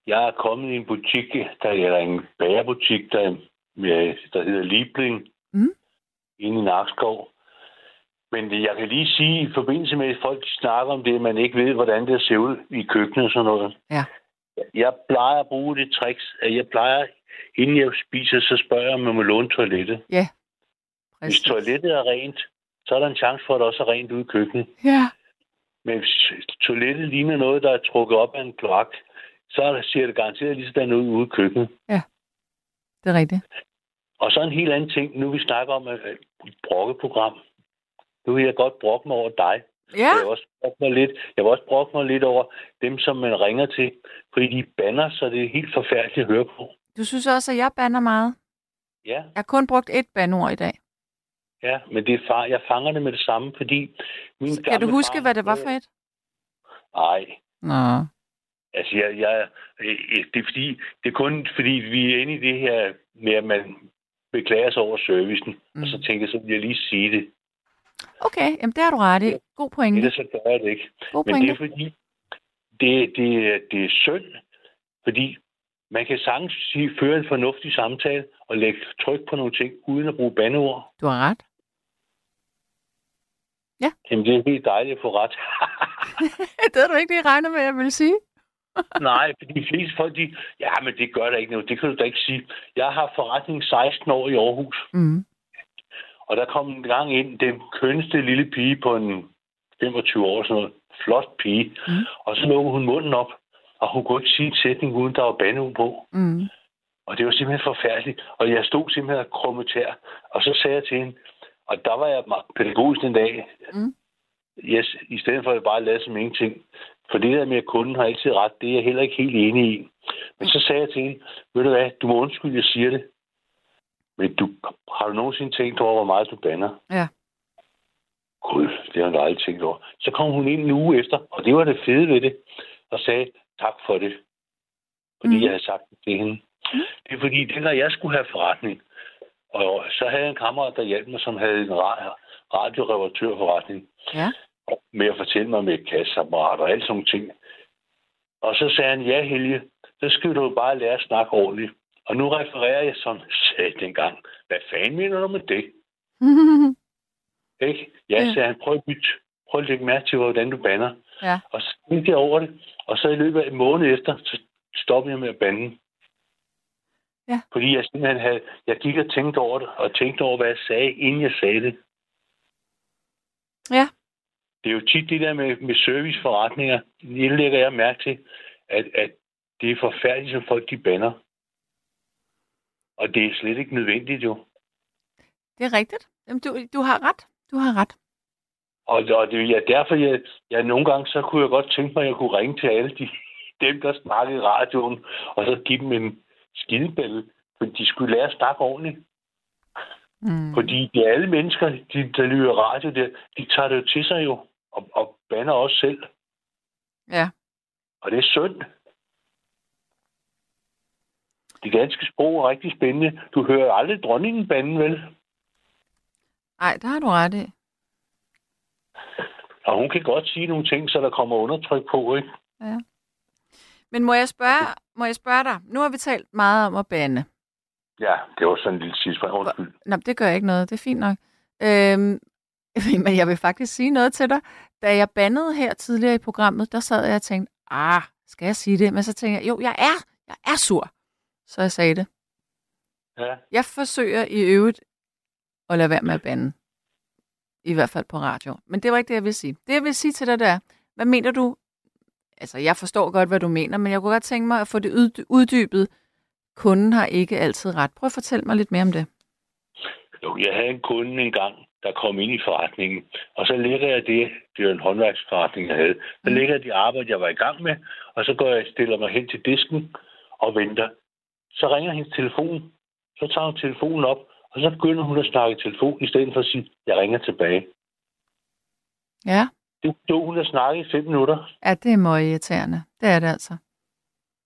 Jeg er kommet i en butik, der er en bagerbutik, der, der hedder Liebling, Mm. inde i Nakskov. Men jeg kan lige sige, i forbindelse med, at folk snakker om det, at man ikke ved, hvordan det ser ud i køkkenet og sådan noget. Ja. Jeg plejer at bruge det tricks, at jeg plejer, inden jeg spiser, så spørger jeg, om man må låne toilettet. Ja. Hvis Præcis. toilettet er rent, så er der en chance for, at det også er rent ude i køkkenet. Ja. Men hvis toilettet ligner noget, der er trukket op af en kloak, så er der- ser det garanteret lige sådan ud ude i køkkenet. Det er rigtigt. Og så en helt anden ting. Nu vi snakker om øh, et brokkeprogram. Nu vil jeg godt brokke mig over dig. Ja. Jeg vil også brokke mig lidt, jeg vil også brokke mig lidt over dem, som man ringer til. Fordi de banner, så det er helt forfærdeligt at høre på. Du synes også, at jeg banner meget? Ja, Jeg har kun brugt et bandord i dag. ja, men det er far, jeg fanger det med det samme, fordi min Kan du huske, far, hvad det var for et? Nej, Nå. Altså, jeg, jeg, det, er fordi, det er kun fordi, vi er inde i det her med, at man beklager sig over servicen. Mm. Og så Mm. tænker jeg, så vil jeg lige sige det. Okay, jamen det har du ret i. God pointe. Ellers så gør jeg det ikke. God Men det er fordi, det, det, det er synd, fordi man kan sagtens sige, føre en fornuftig samtale og lægge tryk på nogle ting, uden at bruge bandeord. Du har ret. Jamen, det er helt dejligt at få ret. det havde du ikke lige regnet med, jeg ville sige. Nej, fordi de fleste folk, de, ja, men det gør der ikke noget. Det kan du da ikke sige. Jeg har forretning 16 år i Aarhus. Mm. Og der kom en gang ind den kønneste lille pige på en 25 år, sådan noget. Flot pige. Mm. Og så lukkede hun munden op, og hun kunne ikke sige en sætning, uden der var bandeud på. Mm. Og det var simpelthen forfærdeligt. Og jeg stod simpelthen og krumme tær. Og så sagde jeg til hende, og der var jeg pædagogisk en dag, Mm. yes, i stedet for at jeg bare lade som ingenting. For det der med, at kunden har altid ret, det er jeg heller ikke helt enig i. Men så sagde jeg til hende, ved du hvad, du må undskylde, jeg siger det. Men du, har du nogensinde tænkt over, hvor meget du banner? Ja. Gud, det har jeg aldrig tænkt over. Så kom hun ind en uge efter, og det var det fede ved det, og sagde tak for det. Fordi mm. jeg havde sagt det til hende. Mm. Det er fordi, dengang jeg skulle have forretning, og så havde jeg en kammerat, der hjalp mig, som havde en ra- radioreparatørforretning Ja. med at fortælle mig med kasseapparat og alle sådan ting. Og så sagde han, ja Helge, så skal du bare lære at snakke ordentligt. Og nu refererer jeg, som sagde dengang. Hvad fanden mener du med det? Ikke? Ja, Ja. sagde han, prøv at bytte. Prøv at lægge mærke til, hvordan du banner. ja. Og så tænkte jeg over det. Og så i løbet af en måned efter, så stoppede jeg med at bande. Ja. Fordi jeg simpelthen havde, jeg gik og tænkte over det, og tænkte over, hvad jeg sagde, inden jeg sagde det. Ja. Det er jo tit det der med, med serviceforretninger. Det lægger jeg mærke til, at, at det er forfærdeligt, som folk de banner. Og det er slet ikke nødvendigt jo. Det er rigtigt. Jamen, du, du har ret. Du har ret. Og, og det er ja, derfor, jeg, jeg nogle gange, så kunne jeg godt tænke mig, at jeg kunne ringe til alle de, dem, der snakkede i radioen, og så give dem en skidebælle, for de skulle lære at snakke ordentligt. Mm. Fordi de alle mennesker, de, der lytter radio, der, de tager det jo til sig jo, og, og banner også selv. Ja. Og det er synd. Det danske sprog er rigtig spændende. Du hører aldrig dronningen bande, vel? Nej, der har du ret i. Og hun kan godt sige nogle ting, så der kommer undertryk på, ikke? Ja. Men må jeg spørge, må jeg spørge dig? Nu har vi talt meget om at bande. Ja, det var sådan en lille sidste Undskyld. Nå, det gør ikke noget. Det er fint nok. Øhm, men jeg vil faktisk sige noget til dig. Da jeg bandede her tidligere i programmet, der sad jeg og tænkte, ah, skal jeg sige det? Men så tænkte jeg, jo, jeg er, jeg er sur. Så jeg sagde det. Ja. Jeg forsøger i øvrigt at lade være med at bande. I hvert fald på radio. Men det var ikke det, jeg vil sige. Det, jeg vil sige til dig, der, hvad mener du? Altså, jeg forstår godt, hvad du mener, men jeg kunne godt tænke mig at få det ud- uddybet. Kunden har ikke altid ret. Prøv at fortælle mig lidt mere om det. Jo, jeg havde en kunde engang, der kom ind i forretningen, og så lægger jeg det, det er en håndværksforretning, jeg havde, så Mm. lægger jeg de arbejde, jeg var i gang med, og så går jeg stiller mig hen til disken og venter. Så ringer hendes telefon, så tager hun telefonen op, og så begynder hun at snakke i telefon, i stedet for at sige, jeg ringer tilbage. Ja, Det stod hun at snakke i fem minutter. ja det er meget irriterende. Det er det altså.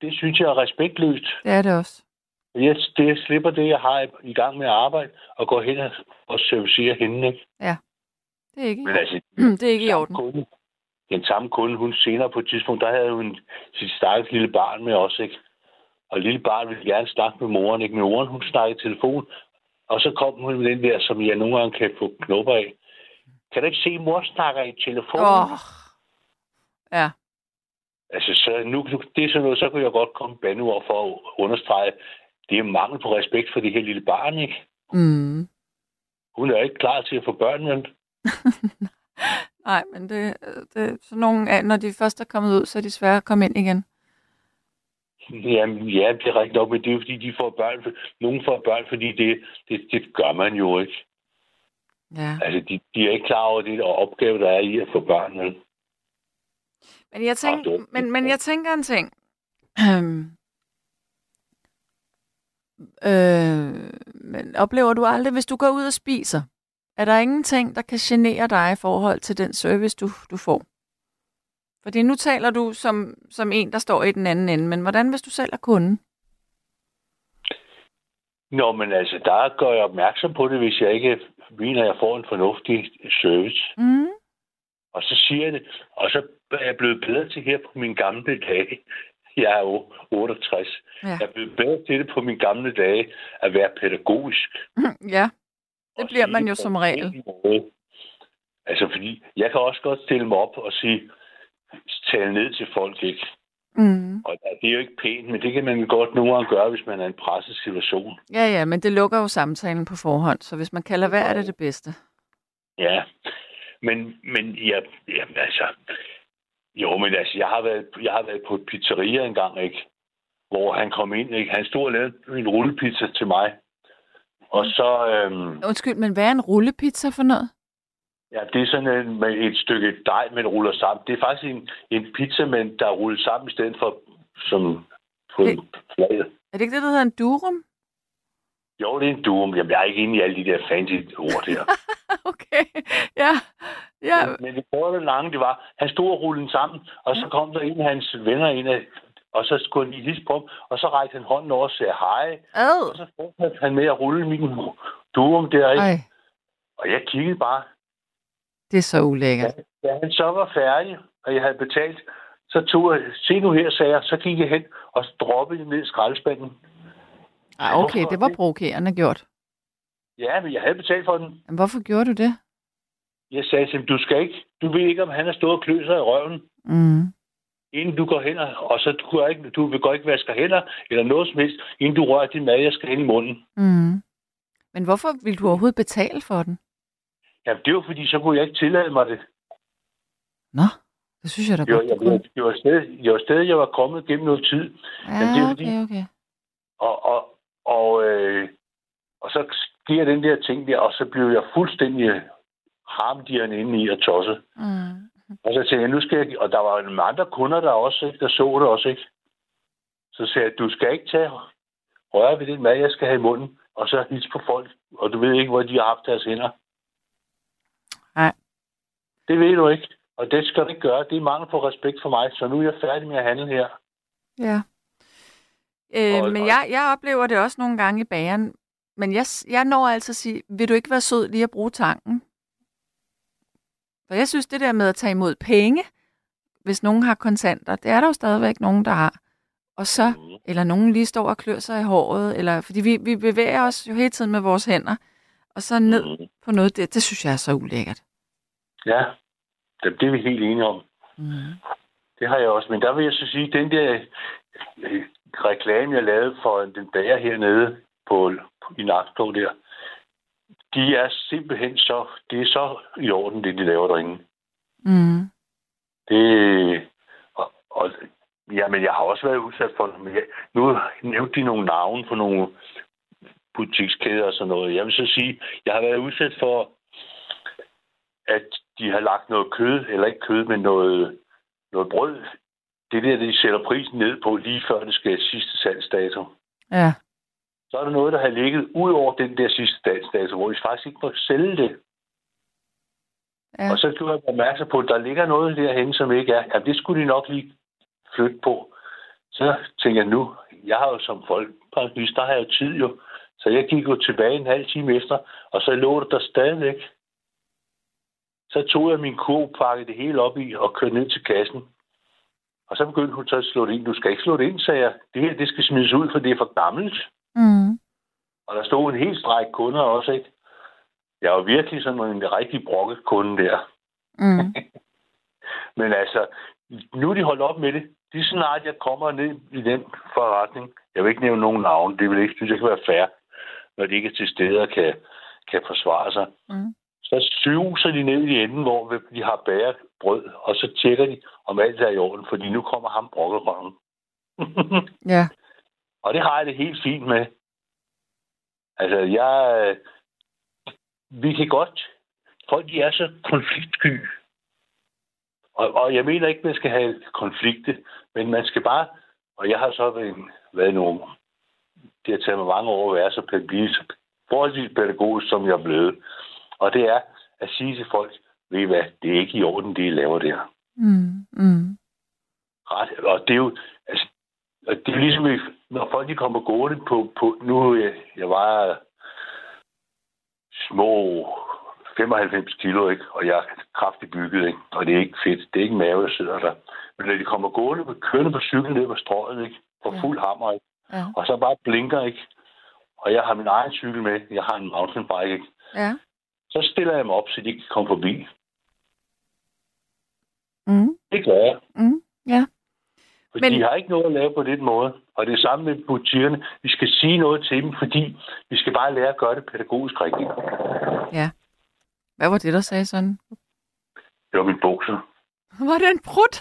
Det synes jeg er respektløst. Det er det også. Jeg, det, jeg slipper det, jeg har i gang med at arbejde, og går hen og servicerer hende. Ikke? Det er ikke, Men altså, det er ikke i orden. Kunde, den samme kunde, hun senere på et tidspunkt, der havde hun sit stakkels lille barn med os, ikke? Og lille barn ville gerne snakke med moren, ikke? Med moren, hun snakkede i telefon, og så kom hun med den der, som jeg nogle gange kan få knopper af. kan du ikke se, mor snakker i telefonen? Oh. Ja. Altså, så nu, nu, det er sådan noget, så kunne jeg godt komme bandeord for at understrege, det er mangel på respekt for det her lille barn, ikke? Mm. Hun er ikke klar til at få børn, men Nej, men det, det, så nogle, når de først er kommet ud, så er de svære at komme ind igen. Jamen, ja, det er rigtigt nok, men det er jo fordi, de får børn. Nogen får børn, fordi det, det, det gør man jo ikke. Ja. Altså, de, de er ikke klar over det og opgave, der er i at få børn. Men, Men jeg, tænk, Ah, det- men, men jeg tænker en ting. Øhm, øh, men oplever du aldrig, hvis du går ud og spiser, er der ingenting, der kan genere dig i forhold til den service, du, du får? Fordi nu taler du som, som en, der står i den anden ende, men hvordan hvis du selv er kunde? Nå, men altså, der gør jeg opmærksom på det, hvis jeg ikke mener, at jeg får en fornuftig service. Mm. Og så siger jeg det, og så er jeg blevet bedre til her på mine gamle dage. Jeg er jo 68. Ja. Jeg er blevet bedre til det på mine gamle dage at være pædagogisk. ja, det bliver man jo som regel. Altså, fordi jeg kan også godt stille mig op og sige, tale ned til folk, ikke? Mm. Og det er jo ikke pænt, men det kan man godt nogle gange gøre, hvis man er i en presset situation. Ja, ja, men det lukker jo samtalen på forhånd, så hvis man kan lade være, er det det bedste. Ja, men, men ja, ja, altså, jo, men altså, jeg har været, jeg har været på et pizzeria engang, ikke? Hvor han kom ind, ikke? Han stod og lavede en rullepizza til mig. Og så, øhm, Undskyld, men hvad er en rullepizza for noget? Ja, det er sådan en, med et stykke dej, man ruller sammen. Det er faktisk en, en pizza, men der er rullet sammen i stedet for som på en flade. Er det ikke det, der hedder en durum? Jo, det er en duum. Jamen, jeg er ikke inde i alle de der fancy ord der. okay, ja. ja. Men, men det korte lange, det var, han stod og rullede den sammen, og så kom der en af hans venner ind, af, og så skulle han lige hilse på ham, og så rækte han hånden over og sagde hej, Ad. og så fortsatte han med at rulle min duum der, ikke? Ej, Og jeg kiggede bare. Det er så ulækkert. Da han så var færdig, og jeg havde betalt, så tog jeg, se nu her, sagde jeg, så gik jeg hen og droppede det ned i skraldespanden. Ej, okay, det var provokerende gjort. Ja, men jeg havde betalt for den. Men hvorfor gjorde du det? Jeg sagde til ham, du skal ikke, du ved ikke, om han har stået og kløet sig i røven, Mm. inden du går hen, og så du, går ikke, du vil godt ikke vaske hænder, eller noget som helst, inden du rører din mad, jeg skal ind i munden. Mm. Men hvorfor ville du overhovedet betale for den? Jamen, det var fordi, så kunne jeg ikke tillade mig det. Nå, det synes jeg da godt, jeg, jeg, det var, sted, det var sted, jeg var kommet gennem noget tid. men det er Ja, fordi- okay, okay. Og, og, og, øh, og så sker den der ting der, og så blev jeg fuldstændig harmdirrende inde i og tosset. Mm. Og så tænkte jeg, nu skal jeg... Og der var nogle andre kunder, der også, ikke, der så det også, ikke? Så sagde jeg, du skal ikke tage røre ved den mad, jeg skal have i munden, og så hilse på folk, og du ved ikke, hvor de har haft deres hænder. Det ved du ikke, og det skal du ikke gøre. Det er mangel på respekt for mig, så nu er jeg færdig med at handle her. Ja. Øh, Og- men og- jeg, jeg oplever det også nogle gange i bageren. Men jeg, jeg når altså at sige, vil du ikke være sød lige at bruge tanken? For jeg synes, det der med at tage imod penge, hvis nogen har kontanter, det er der jo stadigvæk nogen, der har. Og så, Mhm. eller nogen lige står og klør sig i håret, eller, fordi vi, vi bevæger os jo hele tiden med vores hænder, og så ned Mhm. på noget, det, det synes jeg er så ulækkert. Ja, det, er vi helt enige om. Mm. Det har jeg også. Men der vil jeg så sige, den der øh, reklame, jeg lavede for den bager hernede på, i Nakskov der, de er simpelthen så, det er så i orden, det de laver derinde. Mm. Det, og, og, jamen, jeg har også været udsat for. Men jeg, nu nævnte de nogle navne på nogle butikskæder og sådan noget. Jeg vil så sige, jeg har været udsat for, at de har lagt noget kød, eller ikke kød, men noget, noget brød. Det der, de sætter prisen ned på lige før det skal sidste salgsdato. Ja. Så er der noget, der har ligget ud over den der sidste salgsdato, hvor vi faktisk ikke må sælge det. ja. Og så gjorde jeg opmærksom på, at der ligger noget derhen, som ikke er. Ja, det skulle de nok lige flytte på. Så tænker jeg nu, jeg har jo som folkepensionist, der har jeg jo tid jo. Så jeg gik jo tilbage en halv time efter, og så lå det der stadigvæk. Så tog jeg min kurv, pakkede det hele op i og kørte ned til kassen. Og så begyndte hun så at slå det ind. Du skal ikke slå det ind, sagde jeg. Det her, det skal smides ud, for det er for gammelt. Mm. Og der stod en helt stræk kunder også, ikke? Jeg var virkelig sådan en rigtig brokket kunde der. Mm. Men altså, nu er de holdt op med det. Det er snart, jeg kommer ned i den forretning. Jeg vil ikke nævne nogen navn. Det vil ikke synes, jeg kan være fair, når de ikke er til stede og kan, kan forsvare sig. Mm. Så suser de ned i enden, hvor de har bæret brød, og så tjekker de, om alt er i orden, fordi nu kommer ham brokkerøven. Ja. og det har jeg det helt fint med. Altså, jeg... Vi kan godt... Folk, de er så konfliktsky. Og, og jeg mener ikke, man skal have konflikte, men man skal bare... Og jeg har så været, været nogen... Det har taget mig mange år at være så så forholdsvis pædagogisk, som jeg er blevet. Og det er at sige til folk, ved I hvad, det er ikke i orden, det I laver der. Mm. Mm. Ret, og det er jo, altså, og det er ligesom, når folk de kommer gående på, på nu, jeg, jeg var små 95 kilo, ikke? og jeg er kraftigt bygget, ikke? og det er ikke fedt, det er ikke mave, der sidder der. Men når de kommer gående, på, kørende på cykel ned på strøget, ikke? på fuld hammer, ikke? Ja. og så bare blinker, ikke? og jeg har min egen cykel med, jeg har en mountainbike, ikke? Ja. Så stiller jeg dem op, så de kan komme forbi. Mm. Det gør jeg. Mm. Ja. For Men- de har ikke noget at lave på den måde. Og det er samme med butikkerne. Vi skal sige noget til dem, fordi vi skal bare lære at gøre det pædagogisk rigtigt. Ja. Hvad var det, der sagde sådan? Det var min bukser. Var det en prut?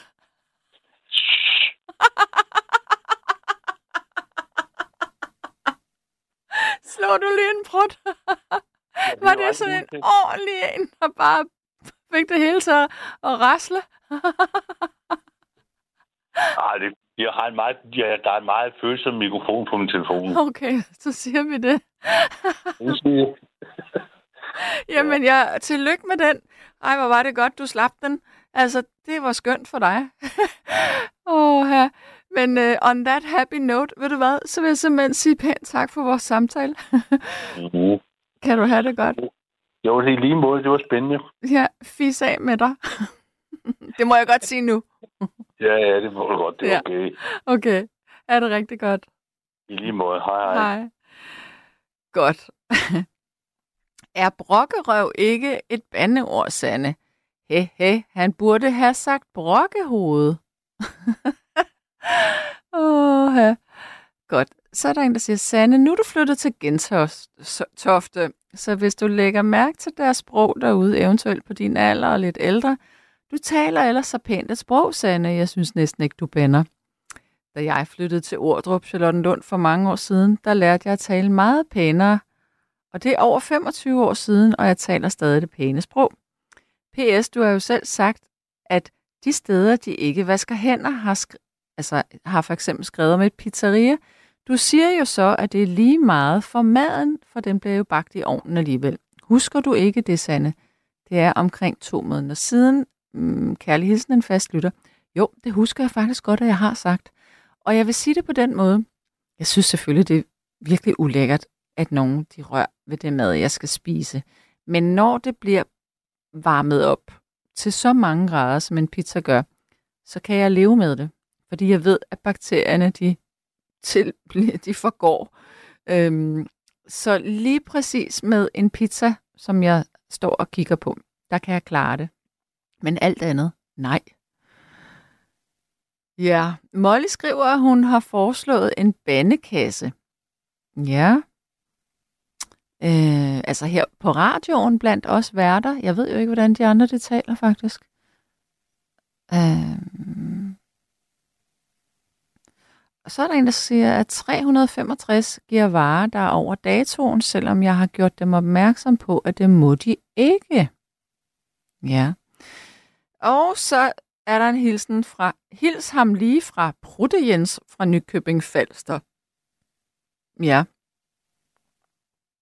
Slår du lige en prut? Var det sådan en ordentlig en, der bare fik det hele at at rasle? Nej, det, jeg har en meget, ja, der er en meget følsom mikrofon på min telefon. Okay, så siger vi det. Det Jamen, ja, tillykke med den. Ej, hvor var det godt, du slap den. Altså, det var skønt for dig. Åh, her. Men uh, on that happy note, ved du hvad, så vil jeg simpelthen sige pænt tak for vores samtale. Mhm. Kan du have det godt? Jo, det er i lige måde. Det var spændende. Ja, fis af med dig. det må jeg godt sige nu. Ja, ja, det må du godt. Det er Ja. okay. Okay, er det rigtig godt. I lige måde. Hej, hej. Hej. Godt. er brokkerøv ikke et bandeord, Sande? He, he, han burde have sagt brokkehoved. Åh, ja. Godt. Så er der en, der siger, Sanne, nu er du flyttet til Gentofte, så hvis du lægger mærke til deres sprog derude, eventuelt på din alder og lidt ældre, du taler ellers så pænt et sprog, Sanne, Jeg synes næsten ikke, du bænder. Da jeg flyttede til Ordrup, Charlottenlund for mange år siden, der lærte jeg at tale meget pænere. Og det er over 25 år siden, og jeg taler stadig det pæne sprog. P.S. Du har jo selv sagt, at de steder, de ikke vasker hænder, har, skri- altså, har for eksempel skrevet om et pizzeria. Du siger jo så, at det er lige meget for maden, for den bliver jo bagt i ovnen alligevel. Husker du ikke det, Sande? Det er omkring to måneder siden. Mm, kærlig hilsen en fast lytter. Jo, det husker jeg faktisk godt, at jeg har sagt. Og jeg vil sige det på den måde. Jeg synes selvfølgelig, det er virkelig ulækkert, at nogen de rører ved det mad, jeg skal spise. Men når det bliver varmet op til så mange grader, som en pizza gør, så kan jeg leve med det. Fordi jeg ved, at bakterierne, de, til, de forgår. Øhm, så lige præcis med en pizza, som jeg står og kigger på, der kan jeg klare det. Men alt andet, nej. Ja, Molly skriver, at hun har foreslået en bandekasse. Ja. Øh, altså her på radioen blandt os værter. Jeg ved jo ikke, hvordan de andre det taler faktisk. Øh, og så er der en, der siger, at 365 giver varer, der er over datoen, selvom jeg har gjort dem opmærksom på, at det må de ikke. Ja. Og så er der en hilsen fra, hils ham lige fra Prutte Jens fra Nykøbing Falster. Ja.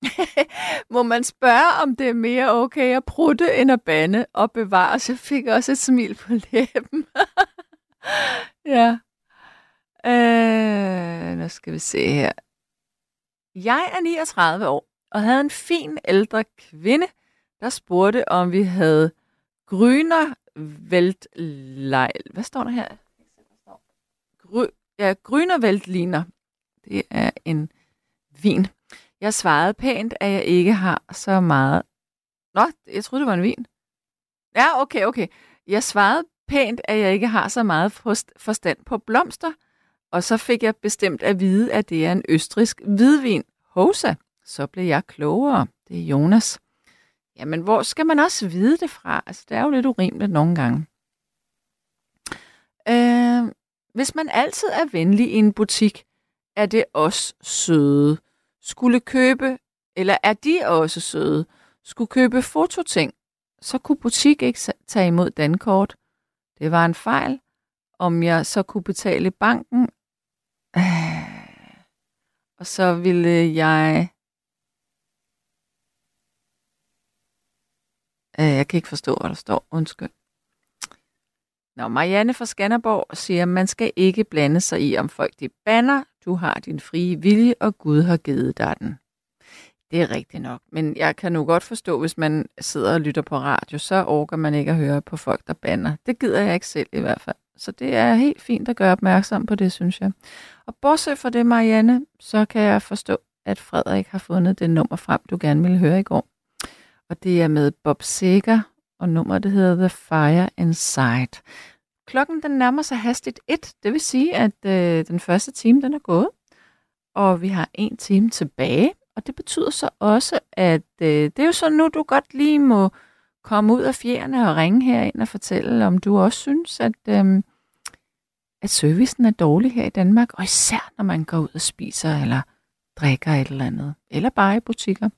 Må man spørge, om det er mere okay at prutte end at bande og bevare? Så jeg fik også et smil på læben. ja. Øh, nu skal vi se her. Jeg er 39 år og havde en fin ældre kvinde, der spurgte, om vi havde gryner Weltlejl. Hvad står der her? Gry, ja, Grünerweltliner. Det er en vin. Jeg svarede pænt, at jeg ikke har så meget Nå, jeg troede, det var en vin. Ja, okay, okay. Jeg svarede pænt, at jeg ikke har så meget forstand på blomster, og så fik jeg bestemt at vide, at det er en østrisk hvidvin. Hosa. Så blev jeg klogere. Det er Jonas. Jamen, hvor skal man også vide det fra? Altså, det er jo lidt urimeligt nogle gange. Øh, hvis man altid er venlig i en butik, er det også søde. Skulle købe, eller er de også søde, skulle købe fototing, så kunne butik ikke tage imod dankort. Det var en fejl. Om jeg så kunne betale banken, og så ville jeg... Øh, jeg kan ikke forstå, hvad der står. Undskyld. Når Marianne fra Skanderborg siger, at man skal ikke blande sig i, om folk de banner. Du har din frie vilje, og Gud har givet dig den. Det er rigtigt nok. Men jeg kan nu godt forstå, hvis man sidder og lytter på radio, så orker man ikke at høre på folk, der banner. Det gider jeg ikke selv i hvert fald. Så det er helt fint at gøre opmærksom på det, synes jeg. Og bortset fra det, Marianne, så kan jeg forstå, at Frederik har fundet det nummer frem, du gerne ville høre i går. Og det er med Bob Seger, og nummeret det hedder The Fire Inside. Klokken den nærmer sig hastigt et, det vil sige, at øh, den første time den er gået, og vi har en time tilbage. Og det betyder så også, at øh, det er jo så nu, du godt lige må komme ud af fjerne og ringe herind og fortælle, om du også synes, at, øh, at servicen er dårlig her i Danmark, og især når man går ud og spiser eller drikker et eller andet, eller bare i butikker.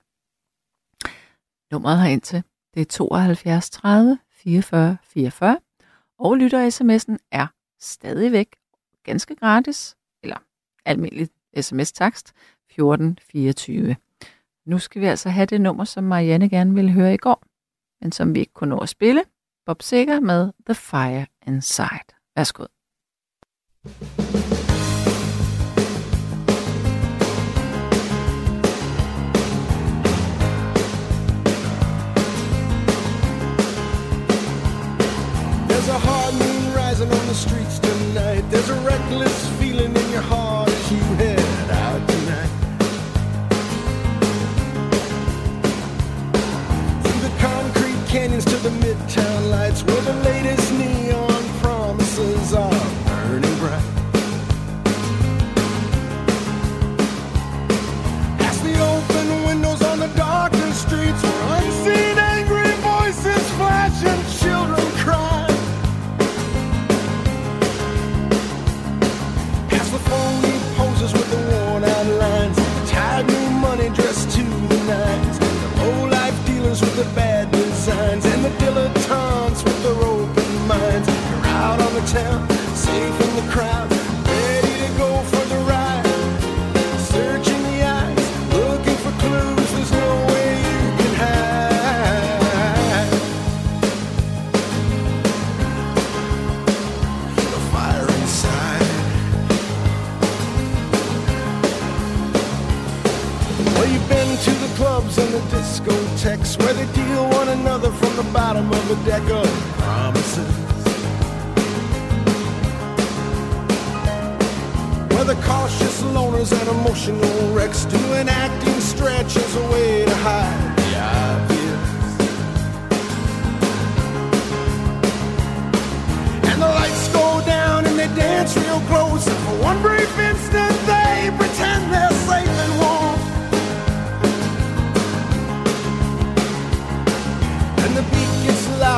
Nummeret herind til, det er 72 30 44 44, og lytter sms'en er stadigvæk ganske gratis, eller almindelig sms-takst, 1424. Nu skal vi altså have det nummer, som Marianne gerne ville høre i går, men som vi ikke kunne nå at spille. Bob Sikker med The Fire Inside. Værsgo. To the midtown lights where the latest the bad designs and the dilettantes with their open minds. You're out on the town, safe in the crowd, discotheques where they deal one another from the bottom of a deck of promises. Where the cautious loners and emotional wrecks do an acting stretch as a way to hide the obvious. And the lights go down and they dance real close. And for one brief instant, they pretend they're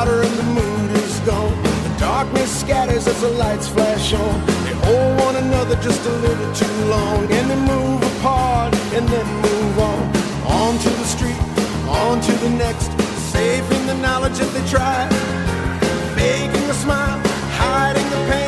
and the mood is gone. The darkness scatters as the lights flash on. They hold one another just a little too long. And they move apart and then move on. On to the street, on to the next. Safe in the knowledge that they tried. Faking a smile, hiding the pain,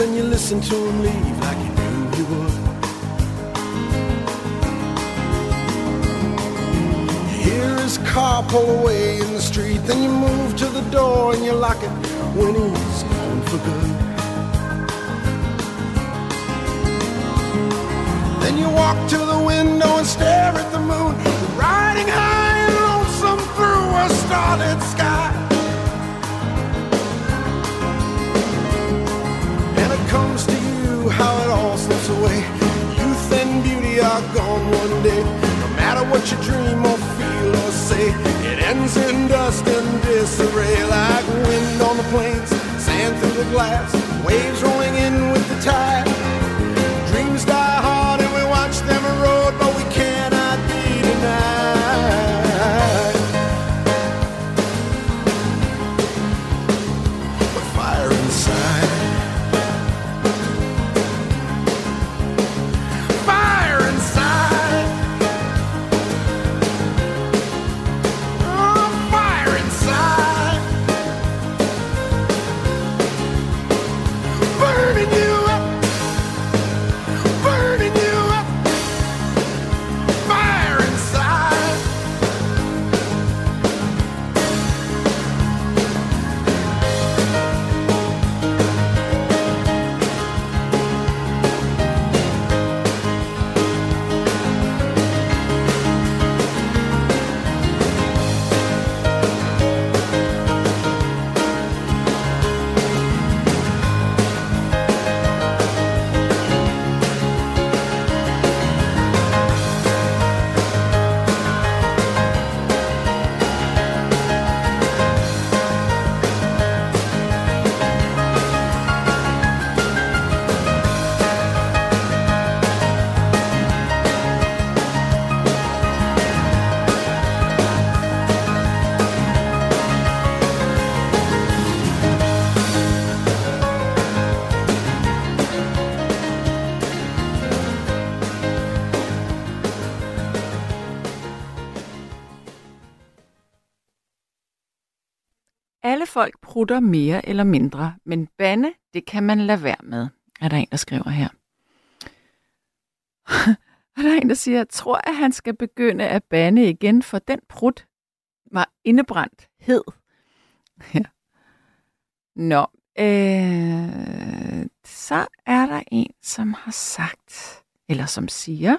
dress and you listen to him leave like you knew he would. You hear his car pull away in the street, then you move to the door and you lock it when he's gone for good. Then you walk to the window and stare at the moon, riding high and lonesome through a starlit sky. One day. No matter what you dream or feel or say, it ends in dust and disarray like wind on the plains, sand through the glass, waves rolling in with the tide. Prutter mere eller mindre, men bande, det kan man lade være med, er der en, der skriver her. og der er en, der siger, tror, at han skal begynde at bande igen, for den prut var indebrændt hed. Ja. Nå, øh, så er der en, som har sagt, eller som siger,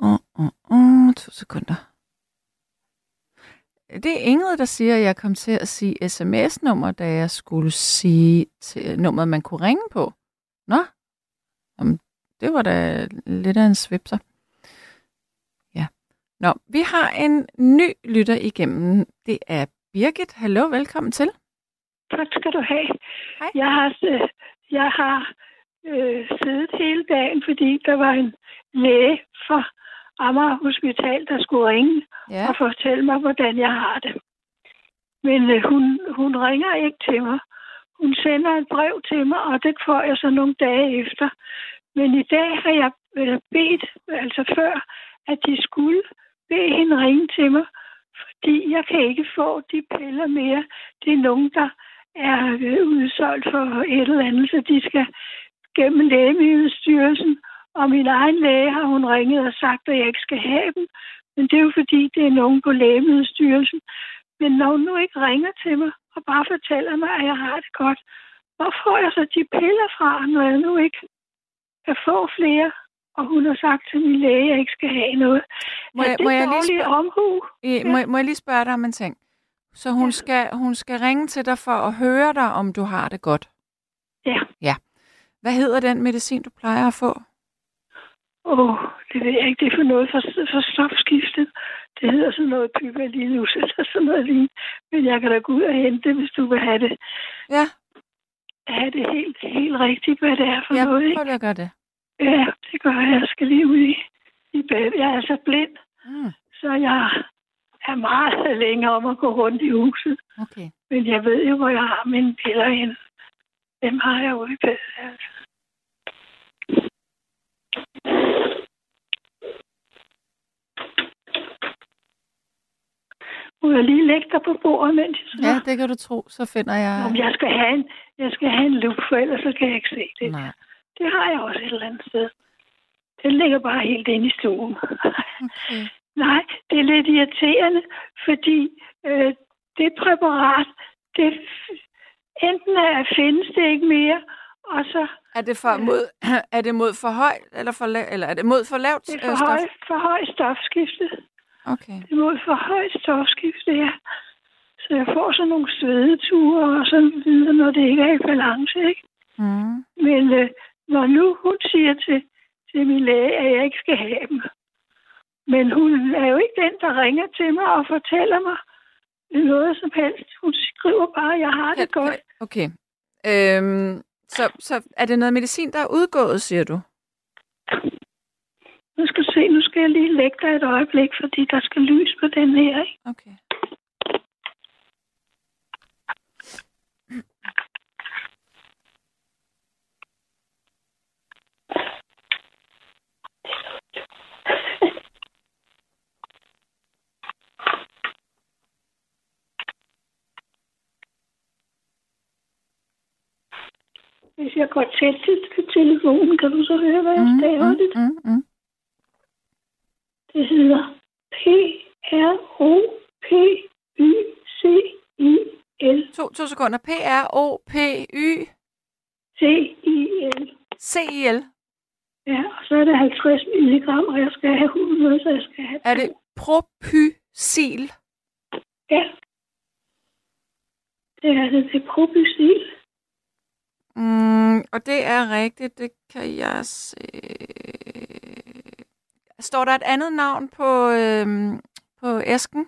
uh, uh, uh, to sekunder. Det er Ingrid, der siger, at jeg kom til at sige sms-nummer, da jeg skulle sige til nummeret, man kunne ringe på. Nå, Jamen, det var da lidt af en svipser. Ja. Nå, vi har en ny lytter igennem. Det er Birgit. Hallo, velkommen til. Tak skal du have. Hej. Jeg har, jeg har øh, siddet hele dagen, fordi der var en læge fra Amager Hospital, der skulle ringe Ja, og fortælle mig, hvordan jeg har det. Men øh, hun, hun ringer ikke til mig. Hun sender et brev til mig, og det får jeg så nogle dage efter. Men i dag har jeg øh, bedt, altså før, at de skulle bede hende ringe til mig, fordi jeg kan ikke få de piller mere. Det er nogen, der er øh, udsolgt for et eller andet, så de skal gennem Lægemiddelstyrelsen. Og min egen læge har hun ringet og sagt, at jeg ikke skal have dem. Men det er jo fordi, det er nogen på Lægemiddelstyrelsen. Men når hun nu ikke ringer til mig og bare fortæller mig, at jeg har det godt, hvor får jeg så de piller fra, når jeg nu ikke kan få flere? Og hun har sagt til min læge, at jeg ikke skal have noget. Må er jeg- det må jeg lige spørge- omhu? I, må, må jeg lige spørge dig om en ting? Så hun, Ja. skal, hun skal ringe til dig for at høre dig, om du har det godt. Ja. Ja. Hvad hedder den medicin, du plejer at få? Åh, oh, det ved jeg ikke. Det er for noget for, for stofskiftet. Det hedder sådan noget pyvalinus eller sådan noget lignende. Men jeg kan da gå ud og hente det, hvis du vil have det, Ja, have det helt, helt rigtigt, hvad det er for ja noget. Ikke? prøv lige at gøre det. Ja, det gør jeg. Jeg skal lige ud i, i bad. Jeg er altså blind, Mm, så jeg er meget længe om at gå rundt i huset. okay. Men jeg ved jo, hvor jeg har mine piller hen. Dem har jeg ude i badet. Altså. Nu jeg lige lægge dig på bordet, mens jeg Ja, det kan du tro. Så finder jeg... Om jeg skal have en, jeg skal have en lup, for ellers så kan jeg ikke se det. Nej. Det har jeg også et eller andet sted. Den ligger bare helt inde i stuen. Okay. Nej, det er lidt irriterende, fordi øh, det præparat, det enten er, findes det ikke mere, og så Er det, for, mod, er det mod for højt, eller, for la- eller er det mod for lavt det er øh, for, stof? høj, for høj stofskifte. Okay. Det er mod for højt stofskifte, ja. Så jeg får sådan nogle svedeture og sådan videre, når det ikke er i balance, ikke? Mm. Men øh, når nu hun siger til, til min læge, at jeg ikke skal have dem, men hun er jo ikke den, der ringer til mig og fortæller mig noget som helst. Hun skriver bare, at jeg har det godt. Okay. Øhm, så, så er det noget medicin, der er udgået, siger du? Nu skal se, nu skal jeg lige lægge dig et øjeblik, fordi der skal lys på den her. Ikke? Okay. Hvis jeg går tæt til telefonen, kan du så høre, hvad jeg staver det? mm, mm. Det hedder P-R-O-P-Y-C-I-L. To, to sekunder. P-R-O-P-Y C-I-L. C-I-L. Ja, og så er det 50 milligram, og jeg skal have 100, så jeg skal have Er det propysil? Ja. Det er det, det er propysil. Mm, og det er rigtigt, det kan jeg se. Står der et andet navn på, øhm, på æsken?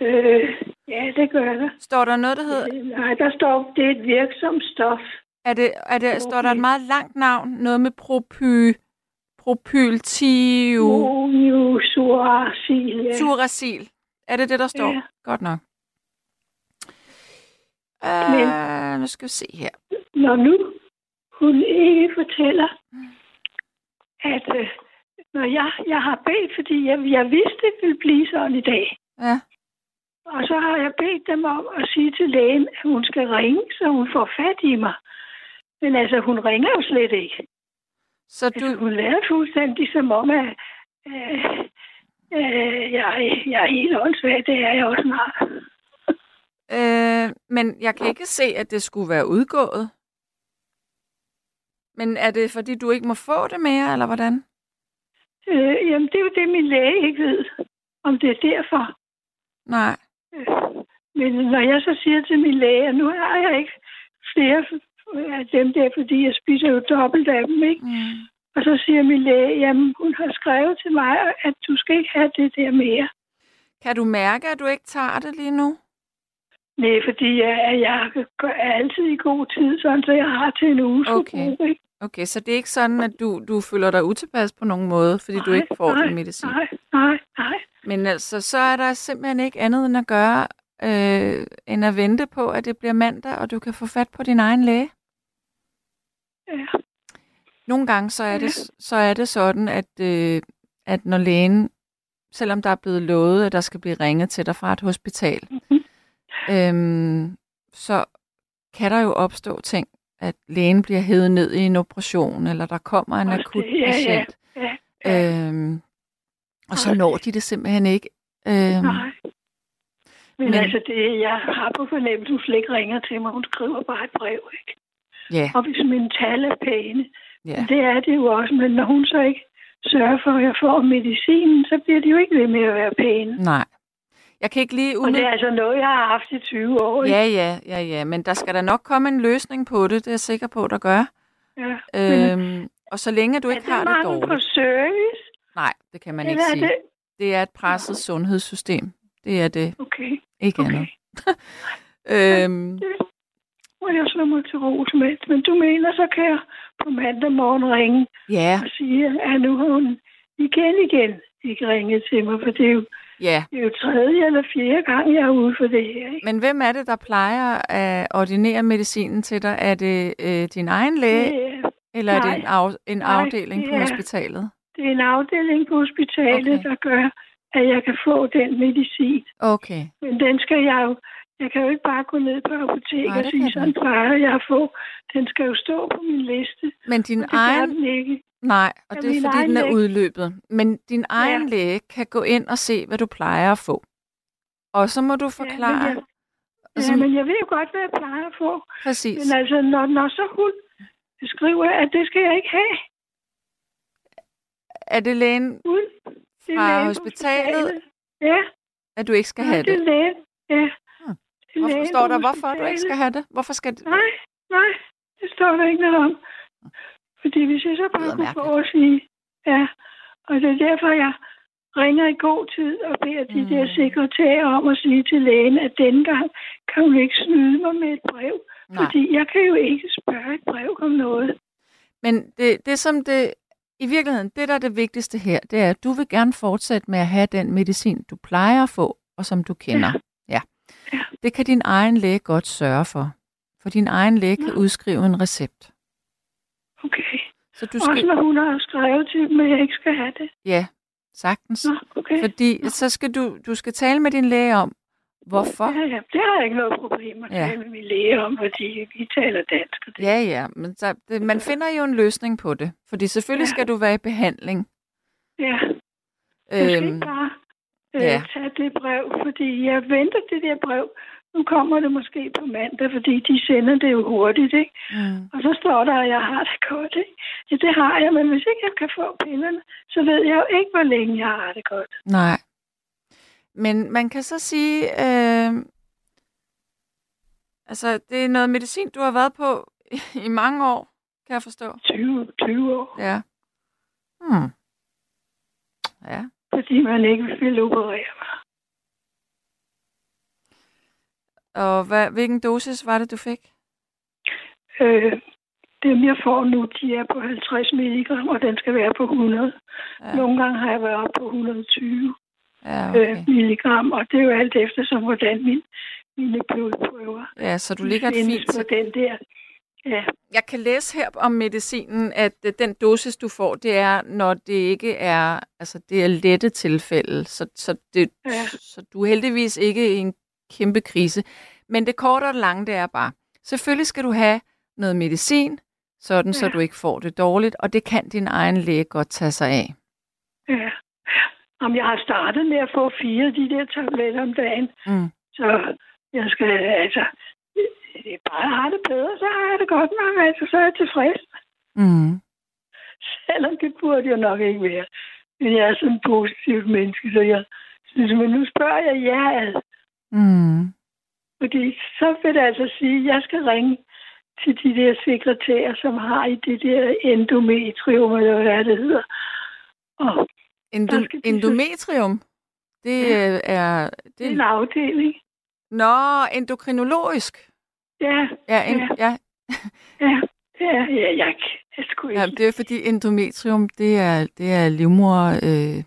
Øh, ja, det gør der. Står der noget, der hedder... Øh, Nej, der står, det er et virksomt stof. Er det, er det, står der et meget langt navn? Noget med propy... Propyltio... Oniusuracil, ja. Suracil. Er det det, der står? Ja. Godt nok. Men- nu skal vi se her. Når nu hun ikke fortæller, at øh, når jeg, jeg har bedt, fordi jeg, jeg vidste, det ville blive sådan i dag. Ja. Og så har jeg bedt dem om at sige til lægen, at hun skal ringe, så hun får fat i mig. Men altså, hun ringer jo slet ikke. Så Altså, du... hun lader fuldstændig som om, at øh, øh, jeg, jeg er helt åndssvag. Det er jeg også snart. Øh, men jeg kan ikke se, at det skulle være udgået. Men er det, fordi du ikke må få det mere, eller hvordan? Øh, jamen, det er jo det, min læge ikke ved, om det er derfor. Nej. Øh, Men når jeg så siger til min læge, at nu har jeg ikke flere af dem der, fordi jeg spiser jo dobbelt af dem, ikke? Mm. Og så siger min læge, jamen hun har skrevet til mig, at du skal ikke have det der mere. Kan du mærke, at du ikke tager det lige nu? Nej, fordi jeg, jeg er altid i god tid, sådan, så jeg har til en uge. Okay. Ikke? Okay, så det er ikke sådan, at du, du føler dig utilpas på nogen måde, fordi du ikke får nej, din medicin. Nej, nej, nej. Men altså, så er der simpelthen ikke andet end at gøre, øh, end at vente på, at det bliver mandag, og du kan få fat på din egen læge. Ja. Nogle gange så er, det, så er det sådan, at, øh, at når lægen, selvom der er blevet lovet, at der skal blive ringet til dig fra et hospital, Mhm. øhm, så kan der jo opstå ting, at lægen bliver hævet ned i en operation, eller der kommer en akut det, ja, ja, patient, ja, øhm, og så når de det simpelthen ikke. Øhm, Nej. Men, men- Men altså, det, jeg har på fornemmelsen, hun slet ikke ringer til mig. Hun skriver bare et brev, ikke? ja, Og hvis mine tal er pæne, ja. det er det jo også. Men når hun så ikke sørger for, at jeg får medicinen, så bliver de jo ikke ved med at være pæne. Nej. Jeg kan ikke lige Og det er altså noget, jeg har haft i 20 år. Ikke? Ja, ja, ja, ja, men der skal der nok komme en løsning på det, det er jeg sikker på, der gør. ja. Men, Øhm, og så længe du er ikke har det mangel på dårligt. service? Nej, det kan man ikke Eller er sige. det... Det er et presset sundhedssystem. Det er det, Okay, ikke okay. andet. øhm, Det må jeg slå mig til ro med. Men du mener, så kan jeg på mandag morgen ringe ja, og sige, at nu har hun igen igen ikke ringet til mig, for det er jo, ja. det er jo tredje eller fjerde gang, jeg er ude for det her. Ikke? Men hvem er det, der plejer at ordinere medicinen til dig? Er det øh, din egen læge, Det, er, eller er det nej. en, af, en Nej, afdeling det på er- hospitalet? det er en afdeling på hospitalet, okay. der gør, at jeg kan få den medicin. Okay. Men den skal jeg jo... Jeg kan jo ikke bare gå ned på apoteket og sige, sådan plejer jeg at få. Den skal jo stå på min liste. Men din egen... den ikke. Nej, og Ja, det er fordi, den er læge. udløbet. Men din egen læge kan gå ind og se, hvad du plejer at få. Og så må du forklare... Ja, men jeg, altså, ja, men jeg ved jo godt, hvad jeg plejer at få. præcis. Men altså, når, når så hun skriver, at det skal jeg ikke have. Er det lægen, Hun, det er Fra lægen på hospitalet? Ja, at du ikke skal have det er det? lægen. Ja. Hvorfor står der, hvorfor du ikke skal have det? Hvorfor skal det? Nej, nej, det står der ikke noget om. Fordi hvis jeg så bare kunne få at sige, ja, og det er derfor, jeg ringer i god tid og beder de Mm. der sekretærer om at sige til lægen, at denne gang kan hun ikke snyde mig med et brev. Nej. Fordi jeg kan jo ikke spørge et brev om noget. Men det, det som det, i virkeligheden, det der er det vigtigste her, det er, at du vil gerne fortsætte med at have den medicin, du plejer at få, og som du kender. Ja. Ja. Det kan din egen læge godt sørge for. For din egen læge kan Nå. udskrive en recept. Okay. Så du Også skal, når hun har skrevet til dem, at jeg ikke skal have det. ja, sagtens. Nå, okay. Fordi så skal du, du skal tale med din læge om, hvorfor. Ja, ja, det har jeg ikke noget problem at Ja. tale med min læge om, fordi vi taler dansk. Det. Ja, ja, men så, det, man finder jo en løsning på det. Fordi selvfølgelig Ja. skal du være i behandling. ja. Jeg skal Øhm, ikke bare øh, ja. tage det brev, fordi jeg venter det der brev. Nu kommer det måske på mandag, fordi de sender det jo hurtigt, ikke? mm. Og så står der, at jeg har det godt, ikke? Ja, det har jeg, men hvis ikke jeg kan få pillerne, så ved jeg jo ikke, hvor længe jeg har det godt. Nej. Men man kan så sige, øh, altså det er noget medicin, du har været på i, mange år, kan jeg forstå. 20, 20 år, Ja. Hmm. Ja. Fordi man ikke vil operere mig. Og hvad, hvilken dosis var det, du fik? Øh, dem, jeg får nu, de er på 50 mg, og den skal være på 100. Ja. Nogle gange har jeg været oppe på 120 ja okay. okay. øh, milligram, og det er jo alt efter, som hvordan min, mine blodprøver Ja, så du ligger fint på den der. Ja, Jeg kan læse her om medicinen, at øh, den dosis, du får, det er, når det ikke er, altså det er lette tilfælde, så, så, det, Ja. så du er heldigvis ikke i en kæmpe krise. Men det korte og det lange, det er bare, selvfølgelig skal du have noget medicin, sådan så Ja. du ikke får det dårligt, og det kan din egen læge godt tage sig af. ja. Om jeg har startet med at få fire af de der tabletter om dagen, Mm. så jeg skal, altså, det er bare have det bedre, så har jeg det godt nok, altså, så er jeg tilfreds. Mm. Selvom det burde jo nok ikke være. Men jeg er sådan en positiv menneske, så jeg synes, men nu spørger jeg jer ad. Mm. Fordi så vil det altså sige, at jeg skal ringe til de der sekretærer, som har i det der endometrium, eller hvad det hedder. Og Endo, endometrium, det Ja. er... det er Det, en afdeling. Nå, endokrinologisk. Ja, Ja, en, Ja. ja. ja, ja, ja, jeg, jeg skulle Ja, ikke. det er fordi endometrium, det er, det er livmor øh,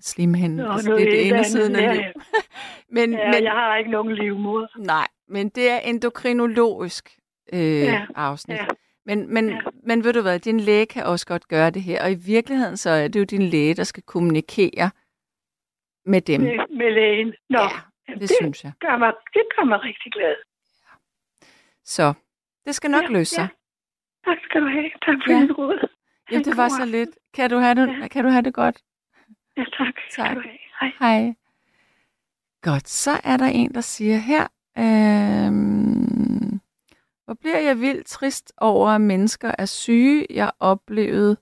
slimhinden. Nå, altså, det er det ene siden af liv. Men, Ja, men, jeg har ikke nogen livmor. nej, men det er endokrinologisk øh, Ja, afsnit. Ja, Men, men, ja. men ved du hvad, din læge kan også godt gøre det her, og i virkeligheden så er det jo din læge, der skal kommunikere med dem. med, med lægen. Nå, Ja, jamen, det det, synes jeg. gør mig, det gør mig rigtig glad. Så det skal nok Ja, løse sig. Ja. Tak skal du have. Tak for Ja. dit råd. Jamen, det var så lidt. Kan du have det, Ja. kan du have det godt? Ja, tak. Skal Tak. have. Hej. Hej. Godt, så er der en, der siger her, øhm, hvor bliver jeg vildt trist over, at mennesker er syge. Jeg oplevede,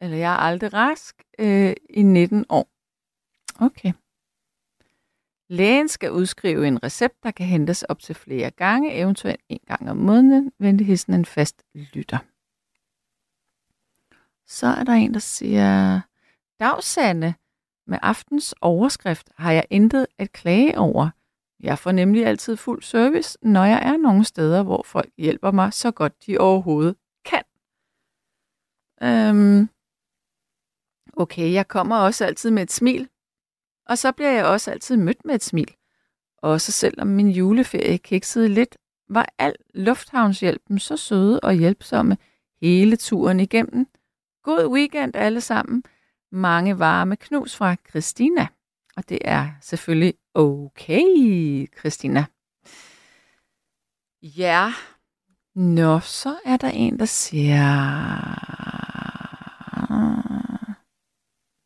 eller jeg er aldrig rask, øh, i 19 år. Okay. Lægen skal udskrive en recept, der kan hentes op til flere gange, eventuelt en gang om måneden. Venligheden en fast lytter. Så er der en, der siger, Dagsande, med aftens overskrift har jeg intet at klage over. Jeg får nemlig altid fuld service, når jeg er nogle steder, hvor folk hjælper mig så godt de overhovedet kan. Øhm, okay, jeg kommer også altid med et smil. Og så bliver jeg også altid mødt med et smil. Også selvom min juleferie kiksede lidt, var al lufthavnshjælpen så søde og hjælpsomme hele turen igennem. God weekend alle sammen. mange varme knus fra Christina. Og det er selvfølgelig okay, Christina. Ja, nå, så er der en, der siger...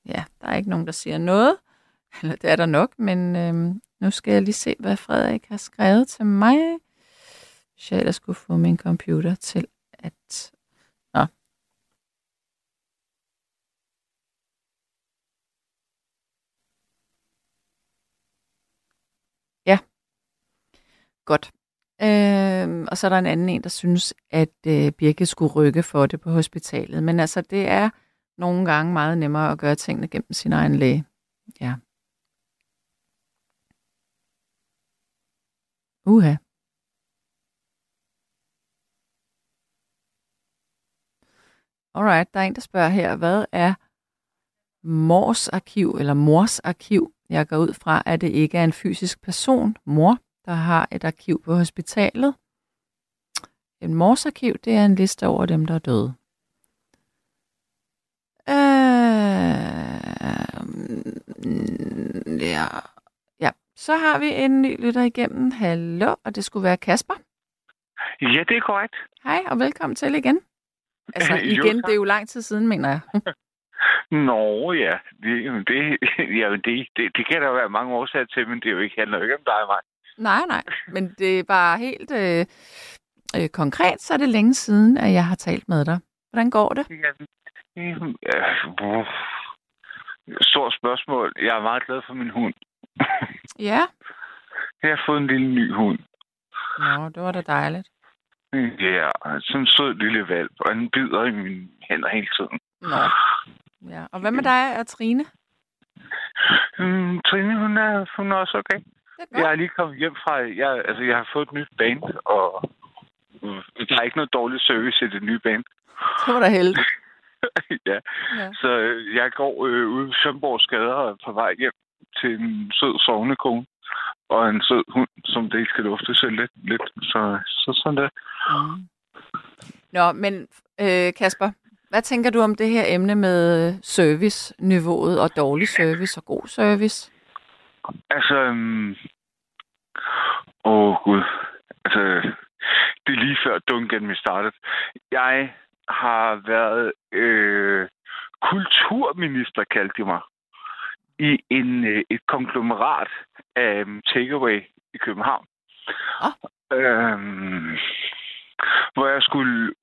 Ja, der er ikke nogen, der siger noget. Eller det er der nok, men øhm, nu skal jeg lige se, hvad Frederik har skrevet til mig. Hvis jeg ellers skulle få min computer til at... Nå. Ja. Godt. Øh, og så er der en anden en, der synes, at øh, Birke skulle rykke for det på hospitalet. Men altså, det er nogle gange meget nemmere at gøre tingene gennem sin egen læge. Ja. Uha. Alright, der er en, der spørger her, hvad er mors arkiv, eller mors arkiv? Jeg går ud fra, at det ikke er en fysisk person, mor, der har et arkiv på hospitalet. En mors arkiv, det er en liste over dem, der er døde. Øh, mm, ja så har vi en ny lytter igennem. Hallo, og det skulle være Kasper. Ja, det er korrekt. Hej, og velkommen til igen. Altså igen, det er jo lang tid siden, mener jeg. Nå ja, det, det, ja, det, det, det kan der være mange årsager til, men det er jo ikke, handler jo ikke om dig og mig. Nej, nej, men det er bare helt øh, øh, konkret, så er det længe siden, at jeg har talt med dig. Hvordan går det? Ja, ja, Stort spørgsmål. Jeg er meget glad for min hund. Ja? Jeg har fået en lille ny hund. Nå, det var da dejligt. Ja, sådan en sød lille valp, og den bider i mine hænder hele tiden. Nå. Ja, og hvad med dig og Trine? Mm, Trine, hun er, hun er også okay. Er. Jeg er lige kommet hjem fra... Jeg, altså, jeg har fået et nyt band, og mm, der er ikke noget dårlig service i det nye band. Det var da heldigt. ja. Ja. Så øh, jeg går øh, ude i Sønborgs gader er på vej hjem til en sød sovnekone og en sød hund, som det ikke skal lufte sig lidt. lidt. Så, så sådan det. Mm. Nå, men øh, Kasper, hvad tænker du om det her emne med serviceniveauet og dårlig service og god service? Altså, øhm... åh gud. Altså, det er lige før Duncan vi startede. Jeg har været øh, kulturminister, kaldte de mig, i en, øh, et konglomerat af um, takeaway i København. Ah. Øhm, hvor jeg skulle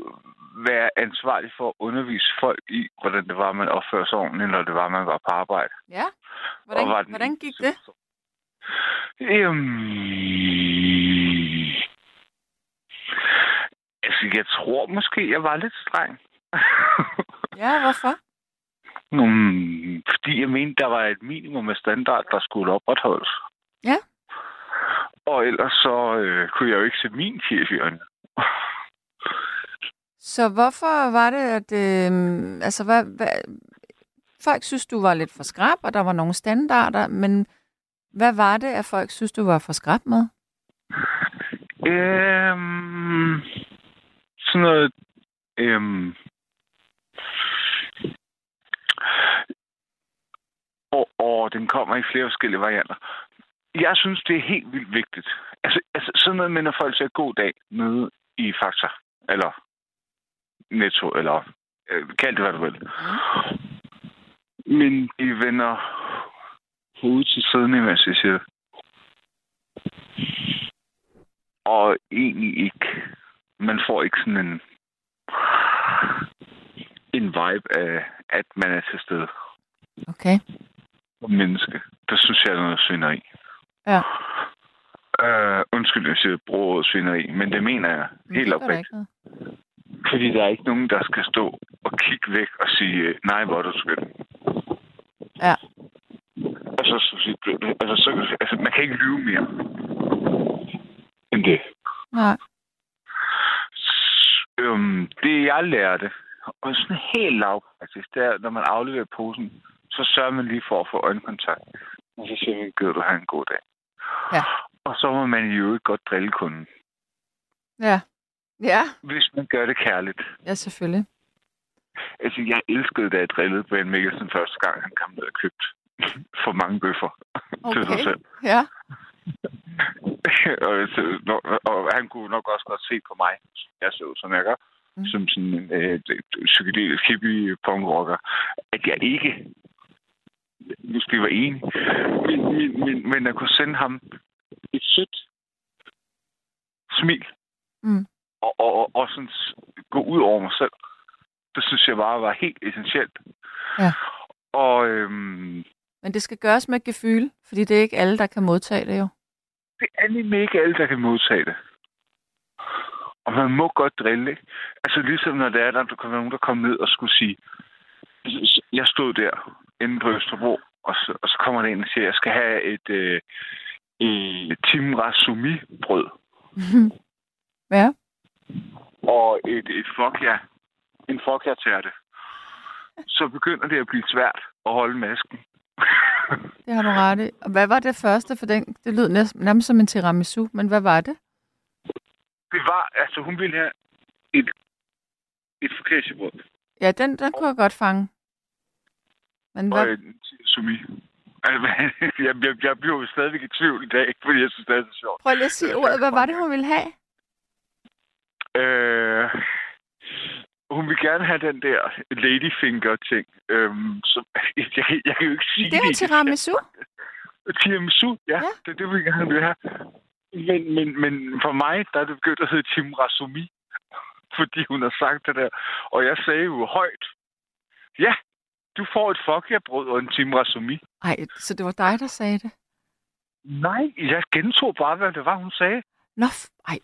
være ansvarlig for at undervise folk i, hvordan det var, man opfører sig ordentligt, når det var, man var på arbejde. Ja, hvordan, var den hvordan gik det? Øhm... Altså, jeg tror måske, jeg var lidt streng. Ja, hvorfor? Um, fordi jeg mente, der var et minimum af standard, der skulle opretholdes. Ja. Og ellers så øh, kunne jeg jo ikke se min chef i øjnene. Så hvorfor var det, at... Øh, altså, hvad, hvad, folk synes, du var lidt for skrab, og der var nogle standarder, men hvad var det, at folk synes, du var for skrab med? Øhm, sådan noget... Øhm, og, og den kommer i flere forskellige varianter. Jeg synes, det er helt vildt vigtigt. Altså, altså sådan noget minder når folk siger god dag nede i Fakta, eller Netto, eller øh, kald det, hvad du vil. Men de vender hovedet til siden, imens jeg siger. Og egentlig ikke. Man får ikke sådan en en vibe af, at man er til stede Okay. som menneske. Der synes jeg, der er noget svineri. Ja. Øh, undskyld, jeg siger bruger svineri, men det mener jeg Men helt oprigtigt. Fordi der er ikke nogen, der skal stå og kigge væk og sige, nej, hvor er du skøn. Ja. Altså, så, altså, så, altså, man kan ikke lyve mere end det. Nej. Øhm, det jeg lærte, og sådan helt lavpraktisk, det er, når man afleverer posen, så sørger man lige for at få øjenkontakt. Og så siger man, gider du have en god dag. Ja. Og så må man jo ikke godt drille kunden, Ja. Ja, hvis man gør det kærligt. ja selvfølgelig. Altså, jeg elskede, da jeg drillede Brian Mikkelsen første gang, han kom ned og købte for mange bøffer okay. til sig selv. Ja. og, så, når- og han kunne nok også godt se på mig, jeg så ud, som jeg gør, Mm. som sådan en øh, psykedelisk hippie punkrocker, at jeg ikke måske var enig. Men, men, men, men at kunne sende ham et sødt smil, Mm. og, og, og, og sådan gå ud over mig selv, det synes jeg bare var helt essentielt. Ja. Og øhm, Men det skal gøres med gefyl, fordi det er ikke alle, der kan modtage det jo. det er nemlig ikke alle, der kan modtage det. Og man må godt drille, ikke? Altså ligesom når det er, der, der kommer nogen, der kommer ned og skulle sige, jeg stod der inde på Østerbro, og så, og så kommer der en og siger, jeg skal have et, øh, et Tim Rasumi brød ja. og et, et fokja, en fokja tærte. Så begynder det at blive svært at holde masken. Det har du ret i. Og hvad var det første for den? Det lød næsten, nærmest som en tiramisu, men hvad var det? Det var, altså hun ville have et, et focaccia-brød. Ja, den, den kunne jeg godt fange. Men og hvad, en sumi. Altså, jeg, jeg, jeg bliver jo stadigvæk i tvivl i dag, fordi jeg synes, det er så sjovt. prøv lige at sige ordet. Hvad var det, hun ville have? Øh, hun vil gerne have den der ladyfinger-ting. Øhm, så, jeg, jeg, jeg kan jo ikke sige Det er jo tiramisu. Tiramisu, ja, Ja. ja. det det, vi gerne vil have. Men, men, men for mig, der er det begyndt at hedde Tim Rasumi, fordi hun har sagt det der. Og jeg sagde jo højt, ja, du får et fokja-brød og en Tim Rasumi. Ej, så det var dig, der sagde det? Nej, jeg gentog bare, hvad det var, hun sagde. Nå, ej.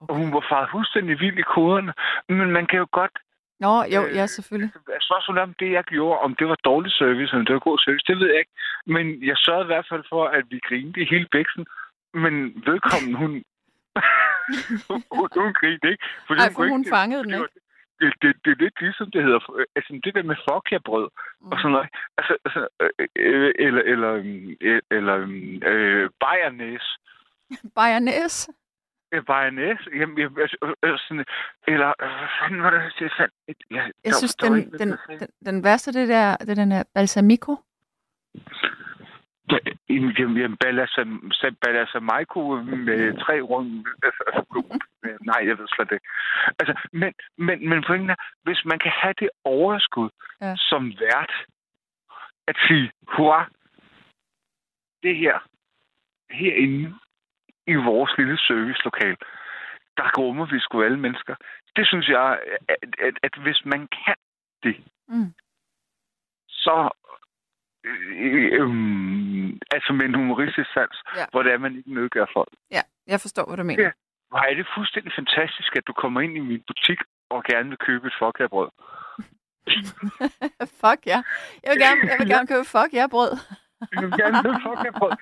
Og hun var faret fuldstændig vild i koderne. Men man kan jo godt... Nå, jo, Øh, ja, selvfølgelig. Spørgsmålet om det, jeg gjorde, om det var dårlig service, eller det var god service, det ved jeg ikke. Men jeg sørgede i hvert fald for, at vi grinede i hele bæksen. Men vedkommende, hun... hun, hun grinede ikke. Fordi Ej, for hun ikke- fangede den ikke. det, det, det, er lidt ligesom det hedder, altså det der med fokja-brød Mm. og sådan noget. Altså, altså øh, eller, eller, øh, eller øh, bayernæs. Bayernæs. Ja, bayernæs. Jamen, jeg, altså, øh, sådan, eller, øh, hvad fanden var det, jeg fandt? Jeg der- synes, den, den, den, den værste, det der, det er den her balsamico. Ja, en- Jamen, balsam, balsamico med tre runde... Nej, jeg ved slet ikke. Altså, men, men, men pointen er, hvis man kan have det overskud Ja. ja. som vært, at sige, hurra, det her, herinde i vores lille servicelokal, der rummer vi sgu alle mennesker. Det synes jeg, at, at, at hvis man kan det, Mm. så øh, øh, altså med en humoristisk sans, Ja. hvor det er, man ikke nedgør folk. Ja, jeg forstår, hvad du mener. Ja. Hvor er det fuldstændig fantastisk, at du kommer ind i min butik og gerne vil købe et fokkerbrød. fuck ja. Jeg vil gerne, jeg vil gerne købe fuck ja brød. Jeg vil gerne købe fokkerbrød.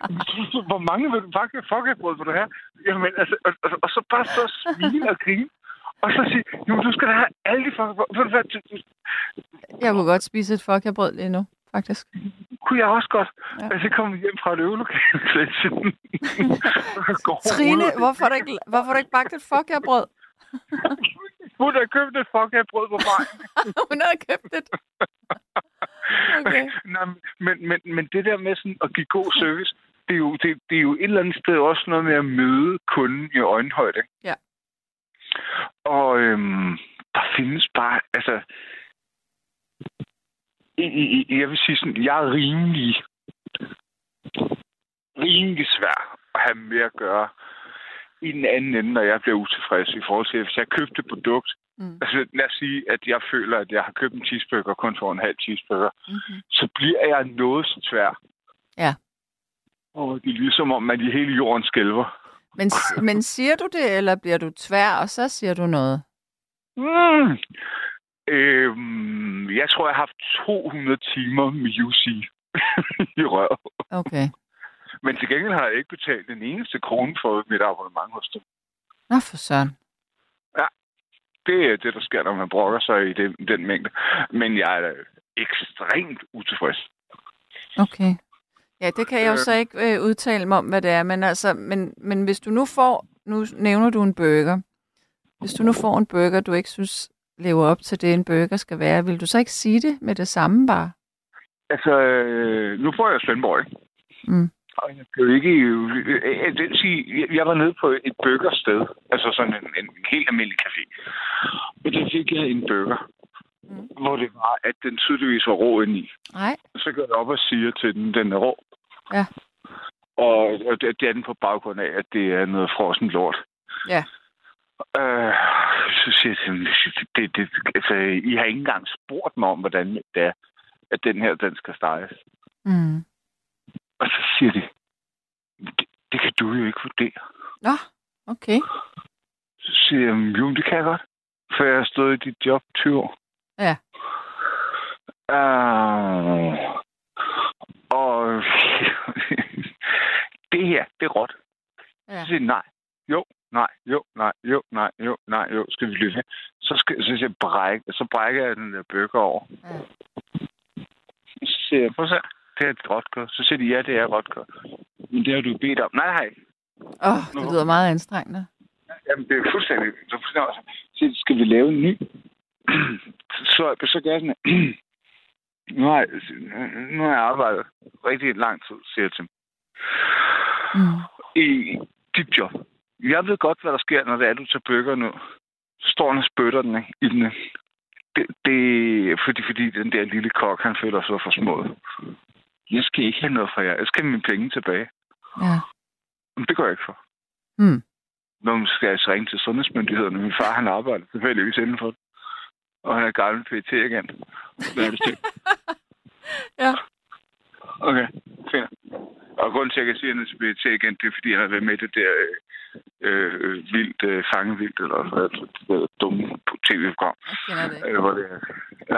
Hvor mange vil du pakke fokkerbrød vil du have? Jamen, altså, og, og, og, så bare og smile og grine. Og så sige, jo, du skal da have alle de du- Jeg kunne godt spise et fuck ja brød lige nu, faktisk. kunne jeg også godt. Ja. Altså, kommer hjem fra et øvelokale. Trine, hvorfor har du ikke, hvorfor har du ikke bagt et fuck ja brød? Hun har købt et fokkerbrød på vejen. Hun havde købt det. Okay. Nej, men, men, men det der med sådan at give god service, det er, jo, det, det er jo et eller andet sted også noget med at møde kunden i øjenhøjde. Ja. Og øhm, der findes bare, altså... Jeg vil sige sådan, jeg er rimelig, rimelig svær at have med at gøre i den anden ende, når jeg bliver utilfreds i forhold til, hvis jeg købte et produkt. Mm. Altså lad os sige, at jeg føler, at jeg har købt en cheeseburger og kun får en halv cheeseburger Mm-hmm. så bliver jeg noget så tvær. Ja. Og det er ligesom om, at i hele jorden skælver. Men, men siger du det, eller bliver du tvær, og så siger du noget? Mm. Øhm, jeg tror, jeg har haft 200 timer med UC i røret. Okay. Men til gengæld har jeg ikke betalt den eneste krone for mit abonnement hos dem. Nå for søren. Det er det, der sker, når man brokker sig i den, den mængde. Men jeg er ekstremt utilfreds. Okay. Ja, det kan jeg jo Øh. så ikke øh, udtale mig om, hvad det er. Men, altså, men, men hvis du nu får, nu nævner du en burger. Hvis du nu får en burger, du ikke synes lever op til det, en burger skal være, vil du så ikke sige det med det samme bare? Altså, øh, nu bor jeg Svendborg? Mm. Og jeg blev ikke... øh, Jeg vil sige, jeg- var nede på et burgersted. Altså sådan en, en helt almindelig café. Og der fik jeg en burger. Mm. Hvor det var, at den tydeligvis var rå indeni. Nej. Så går jeg op og siger til den, den er rå. Ja. Og, og det, det er den på baggrund af, at det er noget frossen lort. Ja. Øh, så siger jeg til dem, det, det, altså, I har ikke engang spurgt mig om, hvordan det er, at den her, den skal steges. Mm. Og så siger de, det, det kan du jo ikke vurdere. Nå, okay. Så siger jeg, jo, det kan jeg godt. For jeg har stået i dit job 20 år. Ja. Uh, og det her, det er råt. Ja. Så siger de, nej, jo, nej, jo, nej, jo, nej, jo, nej, jo, skal vi lytte. Så, skal, så, jeg, bræk, så brækker jeg den der bøger over. Ja. Så siger jeg, prøv det er et kød. Så siger de, ja, det er kød. Men det har du bedt om. Nej, nej, Åh, oh, det lyder meget anstrengende. Jamen, det er fuldstændig... Så, fuldstændig så skal vi lave en ny? så, så gør jeg sådan, nu, har jeg, nu har jeg arbejdet rigtig lang tid, siger jeg til dem, Mm. i dit job. Jeg ved godt, hvad der sker, når det er, du tager bøger nu. Så står han og spytter den ikke, i den. Det, det er fordi, fordi den der lille kok, han føler sig for smået. Jeg skal ikke have noget fra jer. Jeg skal have mine penge tilbage. Ja. Men det går jeg ikke for. Mm. Nu skal jeg altså ringe til sundhedsmyndighederne. Min far, han arbejder tilfældigvis inden for det. Og han er gammel pt igen. Hvad er det til? Ja. Okay, fint. Og grunden til, at jeg kan sige, at han er pt igen, det er, fordi han har været med det der øh, øh, vildt, øh, fangevildt, eller hvad det der dumme tv-program. Øh, hvor det er,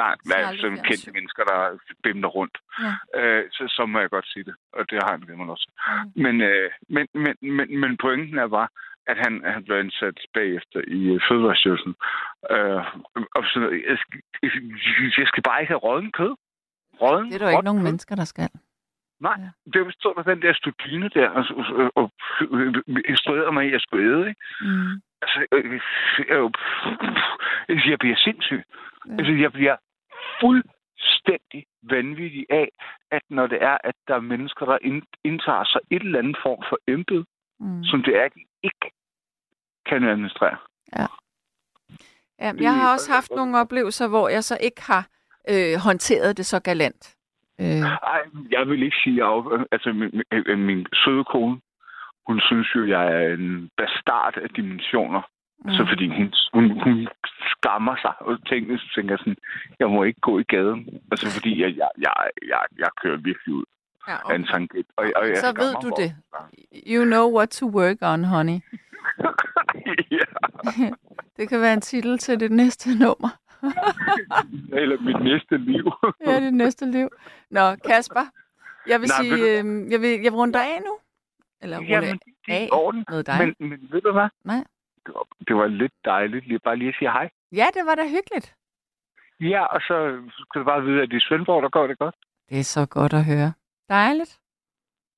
nej, sådan fjernsyn. kendte mennesker, der bimler rundt. Ja. Øh, så, så må jeg godt sige det. Og det har han glemt også. Mm. Men, øh, men, men, men, men pointen er bare, at han, han blev ansat bagefter i øh, Fødevarestyrelsen. Øh, og så, jeg, skal, jeg skal bare ikke have rådden kød. Rådden, Det er der jo ikke nogen kød. mennesker, der skal. Nej, det var stod der den der studine der, og, og, og, og instruerede mig i, at skulle æde, ikke? Mm. Altså, øh, øh, øh, jeg bliver sindssyg. Ja. Altså, jeg bliver fuldstændig vanvittig af, at når det er, at der er mennesker, der ind- indtager sig et eller andet form for embed, Mm. som det er, at de ikke kan administrere. Ja, jeg har også haft nogle oplevelser, hvor jeg så ikke har øh, håndteret det så galant. Øh, Ej, jeg vil ikke sige, at altså, min, min, søde kone, hun synes jo, jeg er en bastard af dimensioner. Mm. Så fordi hun, hun, hun skammer sig og tænker, så tænker jeg sådan, jeg må ikke gå i gaden. Altså fordi jeg, jeg, jeg, jeg, jeg kører virkelig ud ja, af en tangent. Og, og jeg Så ved du det. You know what to work on, honey. Det kan være en titel til det næste nummer. Eller mit næste liv. Ja, det næste liv. Nå, Kasper, jeg vil Nej, sige, øh, jeg vil, jeg vil runde dig af nu. Eller runde Jamen, det er af orden. med dig. Men, men ved du hvad? Nej. Det var, det var lidt dejligt lige, bare lige at sige hej. Ja, det var da hyggeligt. Ja, og så skal du bare vide, at i Svendborg, der går det godt. Det er så godt at høre. Dejligt.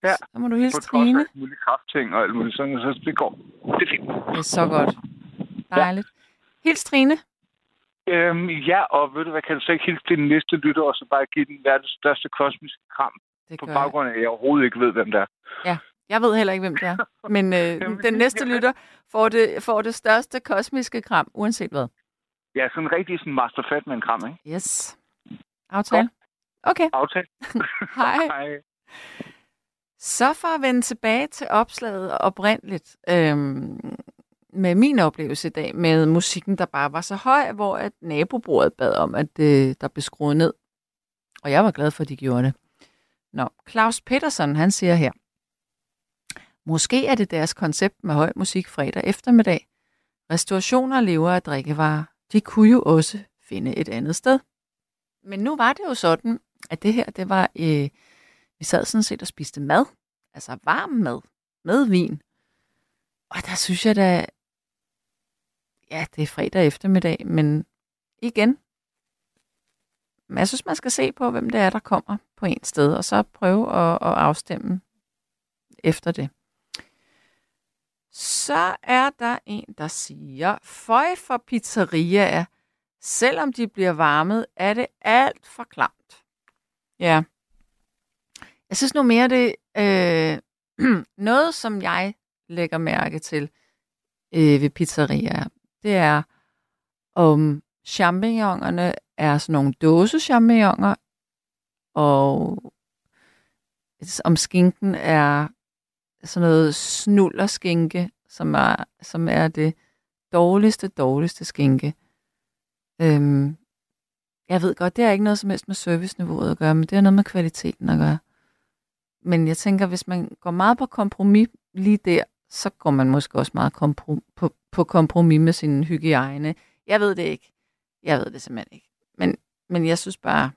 Ja. Så må du hilse På Trine. alle mulige kraftting og alt muligt sådan, så det går. Det er fint. Det er så godt. Dejligt. Hils Trine. Øhm, ja, og ved du hvad, kan du så ikke hilse til den næste lytter, og så bare give den verdens største kosmiske kram, Det på baggrund af, at jeg overhovedet ikke ved, hvem det er. Jeg ved heller ikke, hvem det er. Men øh, den næste lytter får det, får det største kosmiske kram, uanset hvad. Ja, sådan en rigtig sådan Master Fatman kram, ikke? Yes. Aftale? Okay. Aftale. Hej. Hej. Så for at vende tilbage til opslaget oprindeligt, øhm, med min oplevelse i dag, med musikken, der bare var så høj, hvor at nabobordet bad om, at øh, der blev skruet ned. Og jeg var glad for, at de gjorde det. Nå, Claus Petersen, han siger her, Måske er det deres koncept med høj musik fredag eftermiddag. Restaurationer lever af drikkevarer. De kunne jo også finde et andet sted. Men nu var det jo sådan, at det her, det var, øh, vi sad sådan set og spiste mad. Altså varm mad. Med vin. Og der synes jeg da, ja, det er fredag eftermiddag, men igen, jeg synes, man skal se på, hvem det er, der kommer på en sted, og så prøve at, at afstemme efter det. Så er der en, der siger, føj for pizzeriaer, selvom de bliver varmet, er det alt for klamt. Ja. Jeg synes nu mere, det øh, noget, som jeg lægger mærke til øh, ved pizzerier, det er, om champignonerne er sådan nogle dåsechampignoner, og om skinken er sådan noget snullerskinke, som er, som er det dårligste, dårligste skinke. Øhm, jeg ved godt, det er ikke noget som helst med serviceniveauet at gøre, men det er noget med kvaliteten at gøre. Men jeg tænker, hvis man går meget på kompromis lige der, så går man måske også meget komprom- på, på kompromis med sin hygiejne. Jeg ved det ikke. Jeg ved det simpelthen ikke. Men, men jeg synes bare,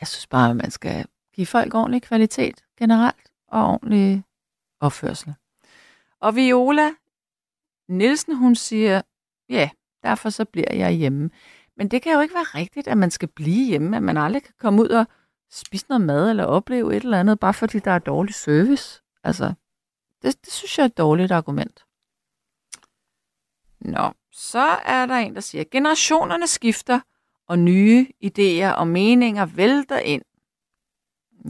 jeg synes bare, at man skal give folk ordentlig kvalitet generelt og ordentlig opførsel. Og Viola Nielsen, hun siger, ja, derfor så bliver jeg hjemme. Men det kan jo ikke være rigtigt, at man skal blive hjemme, at man aldrig kan komme ud og spise noget mad eller opleve et eller andet, bare fordi der er dårlig service. Altså, det, det synes jeg er et dårligt argument. Nå, så er der en, der siger, generationerne skifter, og nye idéer og meninger vælter ind.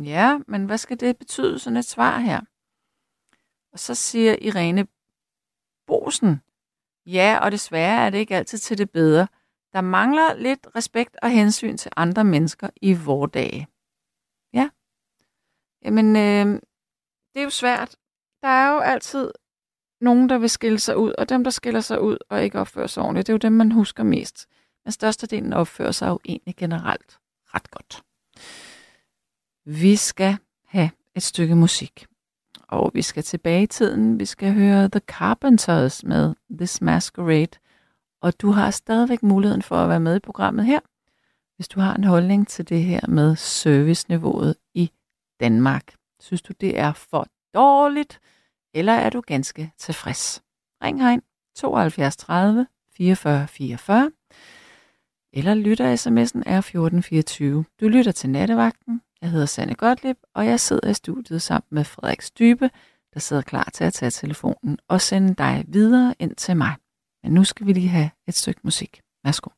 Ja, men hvad skal det betyde, sådan et svar her? Og så siger Irene Bosen, ja, og desværre er det ikke altid til det bedre. Der mangler lidt respekt og hensyn til andre mennesker i vores dage. Ja. Jamen, øh, det er jo svært. Der er jo altid nogen, der vil skille sig ud, og dem, der skiller sig ud og ikke opfører sig ordentligt, det er jo dem, man husker mest. Men størstedelen opfører sig jo egentlig generelt ret godt. Vi skal have et stykke musik. Og vi skal tilbage i tiden. Vi skal høre The Carpenters med This Masquerade. Og du har stadigvæk muligheden for at være med i programmet her, hvis du har en holdning til det her med serviceniveauet i Danmark. Synes du, det er for dårligt, eller er du ganske tilfreds? Ring herind 72 30 44 44, eller lytter sms'en er 1424. Du lytter til nattevagten. Jeg hedder Sanne Gottlieb, og jeg sidder i studiet sammen med Frederik Stybe, der sidder klar til at tage telefonen og sende dig videre ind til mig. Men nu skal vi lige have et stykke musik. Værsgo.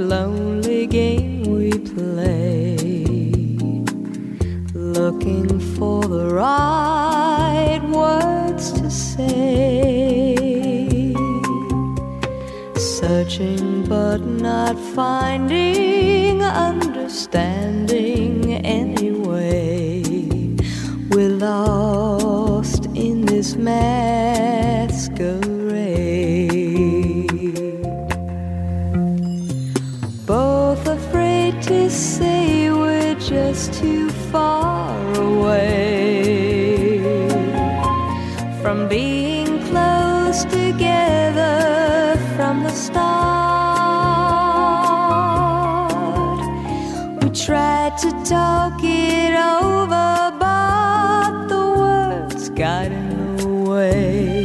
Lonely game we play, looking for the right words to say, searching but not finding understanding anyway. We're lost in this just talk it over, but the words got in the way.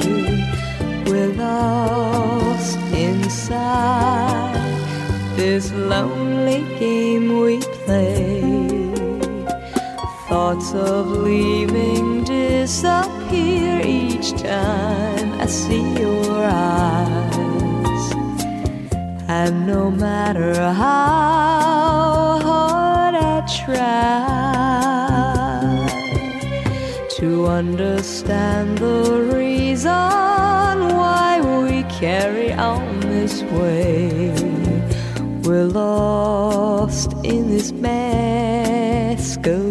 We're lost inside this lonely game we play thoughts of leaving disappear each time I see your eyes. And no matter how try to understand the reason why we carry on this way, we're lost in this masquerade.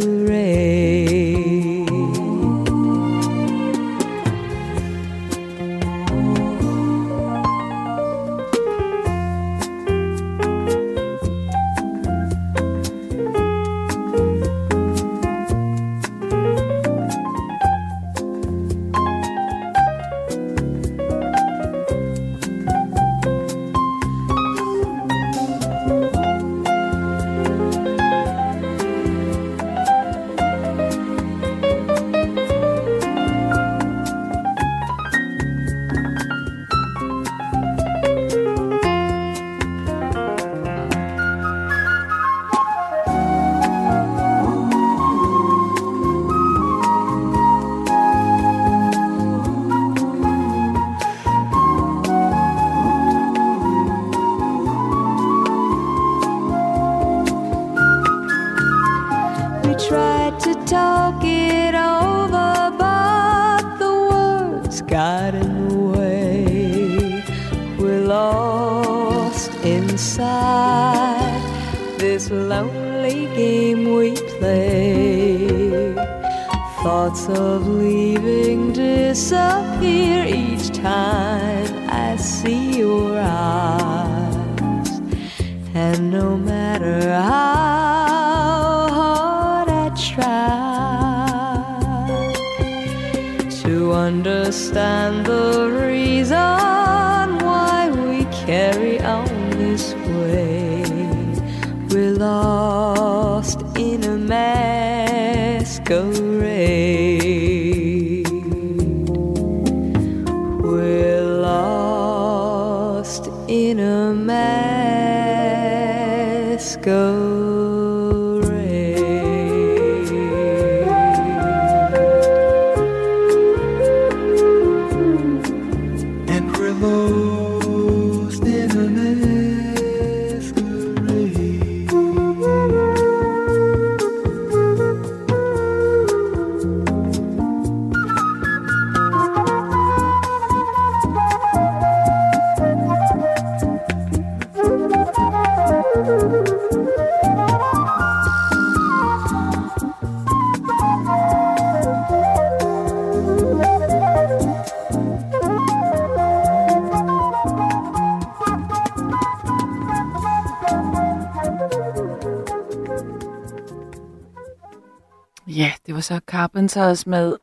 Var så Carpenters med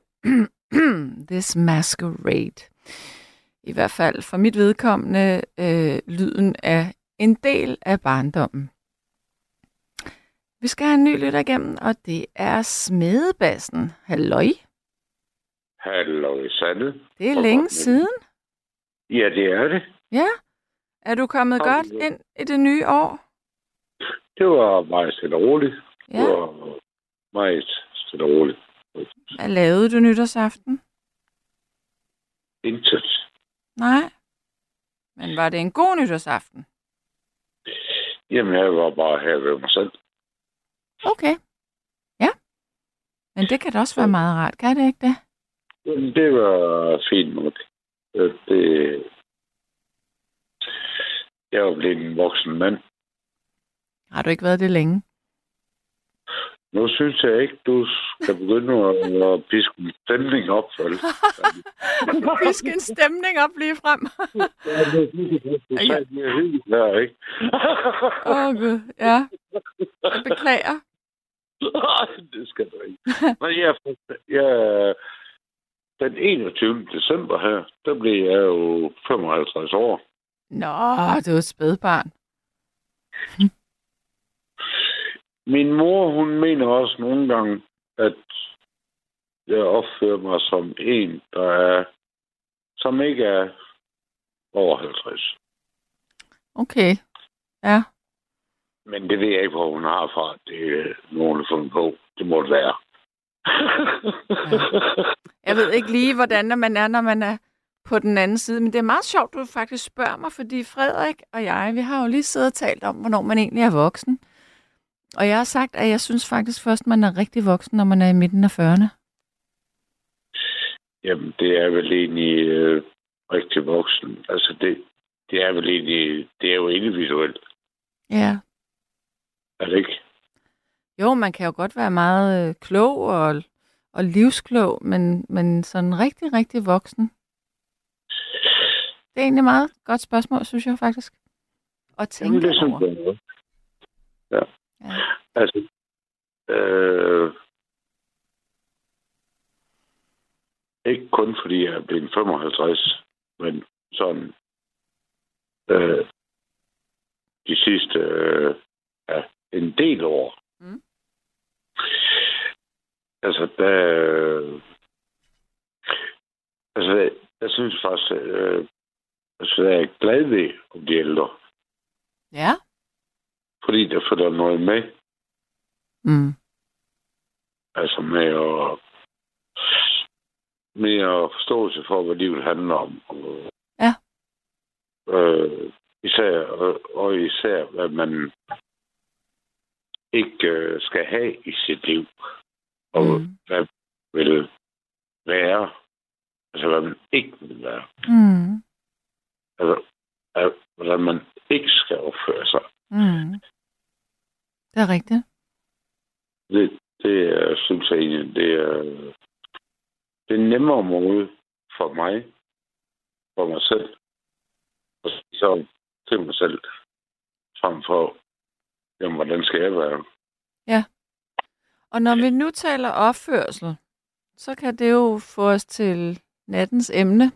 This Masquerade. I hvert fald for mit vedkommende øh, lyden af en del af barndommen. Vi skal have en ny lytter igennem, og det er Smedebassen. Halløj. Hallo, Sanne. Det er længe siden. Ja, det er det. Ja. Er du kommet Hallo. godt ind i det nye år? Det var meget stille og roligt. Ja. Det var meget stille og roligt. Hvad lavede du nytårsaften? Intet. Nej. Men var det en god nytårsaften? Jamen, jeg var bare her ved mig selv. Okay. Ja. Men det kan da også være meget rart, kan det ikke det? Jamen, det var fint nok. Det... Jeg var blevet en voksen mand. Har du ikke været det længe? Nu synes jeg ikke, du skal begynde at, at piske en stemning op, vel? Pisk en stemning op lige frem. Ja, det er hyggeligt her, ikke? Åh oh, gud, ja. Jeg beklager. Nej, det skal du ikke. Men jeg, jeg, den 21. december her, der blev jeg jo 55 år. Nå, du er et spædbarn. Min mor, hun mener også nogle gange, at jeg opfører mig som en, der er, som ikke er over 50. Okay. Ja. Men det ved jeg ikke, hvor hun har fra. Det er nogen, der fundet på. Det må det være. Jeg ved ikke lige, hvordan man er, når man er på den anden side, men det er meget sjovt, du faktisk spørger mig, fordi Frederik og jeg, vi har jo lige siddet og talt om, hvornår man egentlig er voksen. Og jeg har sagt, at jeg synes faktisk først, man er rigtig voksen, når man er i midten af 40'erne. Jamen, det er vel egentlig øh, rigtig voksen. Altså, det, det er vel egentlig, det er jo individuelt, Ja. er det ikke? Jo, man kan jo godt være meget øh, klog og, og livsklog, men, men sådan rigtig, rigtig voksen. Det er egentlig et meget godt spørgsmål, synes jeg faktisk. Og tænke Jamen, det synes over. jeg. Ja. Ja. Altså, øh, ikke kun fordi jeg er blevet 55, men sådan øh, de sidste øh, ja, en del år. Mm. Altså, der, altså, jeg synes faktisk, øh, altså, jeg er glad ved om de ældre, Ja. Fordi der følger noget med. Mm. Altså med at mere forståelse for, hvad livet handler om. Ja. Øh, især, og, og især, hvad man ikke øh, skal have i sit liv. Og Mm. hvad vil være. Altså, hvad man ikke vil være. Mm. Altså, hvordan man ikke skal opføre sig. Mm. Det er rigtigt. Det, det er, synes jeg egentlig, det er, det er nemmere måde for mig, for mig selv, sige så til mig selv, frem for, jamen, hvordan skal jeg være? Og når vi nu taler opførsel, så kan det jo få os til nattens emne.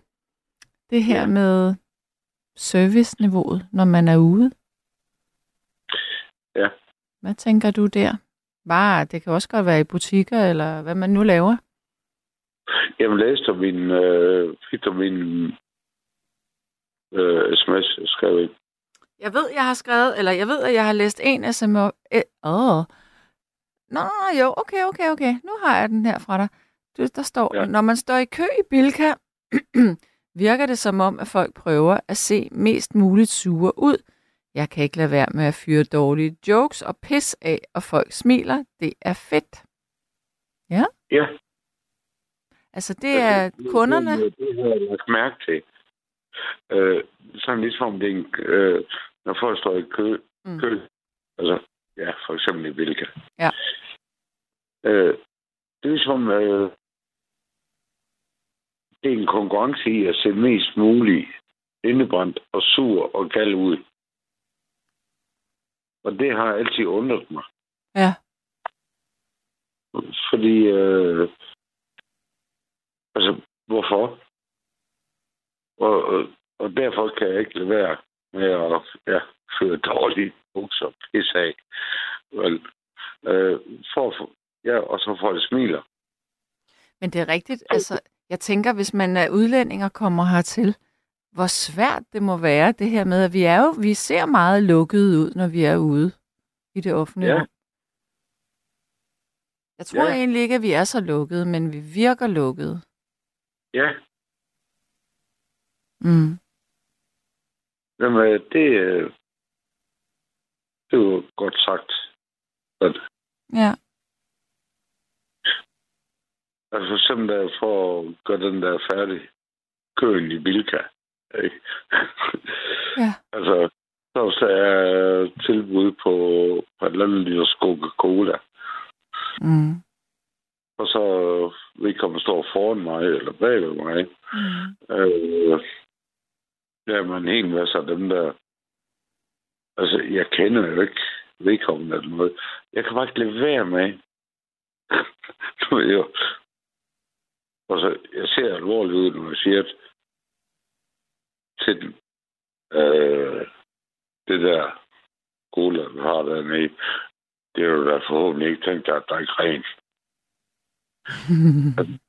Det her Ja. med serviceniveauet, når man er ude. Ja. Hvad tænker du der? Bare, det kan også godt være i butikker, eller hvad man nu laver. Jamen, læste du min, øh, fik min øh, sms, jeg skrev ind? Jeg ved, jeg har skrevet, eller jeg ved, at jeg har læst en sms. Åh. Oh. Nå, jo, okay, okay, okay. Nu har jeg den her fra dig. Du, der står, ja. når man står i kø i Bilka, virker det som om, at folk prøver at se mest muligt sure ud. Jeg kan ikke lade være med at fyre dårlige jokes og pis af, og folk smiler. Det er fedt. Ja. Altså, det er kunderne. Det, det har jeg lagt mærke til. Øh, sådan ligesom det en, øh, når folk står i kø, Mm. kø altså, ja, for eksempel i Bilka. Ja. Øh, det er ligesom, øh, det er en konkurrence i at se mest muligt indebrændt og sur og gal ud. Og det har altid undret mig. Ja. Fordi, øh, altså, hvorfor? Og, og, og derfor kan jeg ikke lade være med at ja, føre dårlige bukser pisse af. Vel, øh, for, ja, og så folk smiler. Men det er rigtigt. Altså, jeg tænker, hvis man er udlænding og kommer hertil, hvor svært det må være, det her med, at vi er jo, vi ser meget lukkede ud, når vi er ude i det offentlige Ja. Jeg tror Ja. egentlig ikke, at vi er så lukkede, men vi virker lukkede. Ja, Mm. jamen, øh, det, øh, det er jo godt sagt. At, Ja. altså for eksempel der for at gøre den der færdig, køen i Bilka. Ikke? Ja. altså, så er tilbud på, på et eller andet liter Coca-Cola, Mm. og så vedkommende står foran mig eller bag ved mig, Mm. øh, jamen en masse af dem der, altså jeg kender jo ikke vedkommende eller noget. Jeg kan bare ikke lade være med. du ved jo. Og så, jeg ser alvorligt ud, når jeg siger at til øh, det der cola, du har dernede, det er jo da forhåbentlig ikke tænkt dig at drikke rent.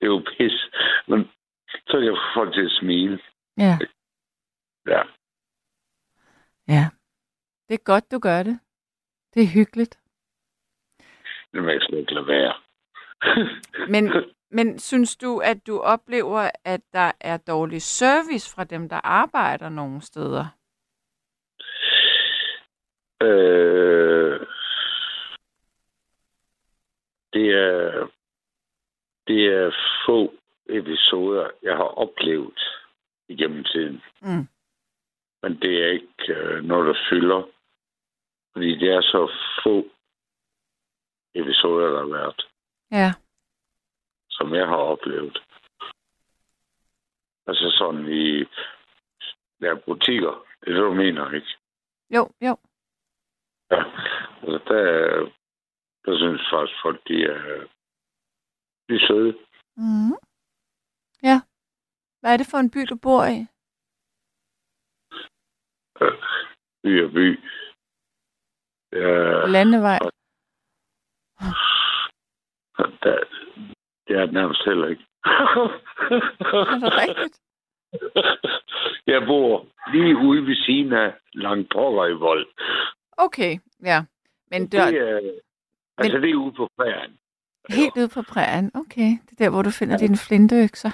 Det er jo pis. Men så kan jeg få folk til at smile. ja. Ja. Ja. Det er godt, du gør det. Det er hyggeligt. Det må jeg slet ikke lade være. Men, men synes du, at du oplever, at der er dårlig service fra dem, der arbejder nogle steder? øh, det er det er få episoder, jeg har oplevet igennem tiden. Mm. Men det er ikke øh, noget, der fylder. Fordi det er så få episoder, der har været, Ja. Som jeg har oplevet. Altså sådan i ja, butikker. Det er det, du mener, ikke? Jo, jo. Ja. Altså, der, der synes faktisk, folk, de er, de er søde. Mm. Ja. Hvad er det for en by, du bor i? Øh, by og by. Ja, Landevej. der, det er det nærmest heller ikke. Er det rigtigt? Jeg bor lige ude ved siden af Langpokker i Vold. Okay, ja. Men det er er, altså, det er ude på prærien. helt ude på prærien. Okay, det er der, hvor du finder dine flinteøkser.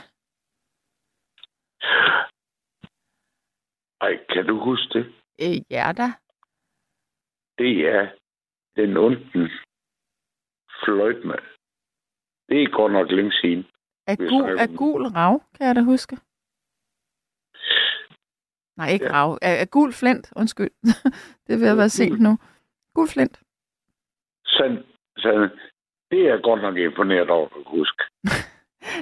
Ej, kan du huske det? Øh, ja da. Det er den onden fløjtende Det er godt nok længe siden. Er gul, er gul rav, kan jeg da huske. Nej, ikke Ja. ja. rav. Er, er gul flint, undskyld. det vil jeg være sent nu. Gul flint. Sand, sand, det er godt nok imponeret over, at huske.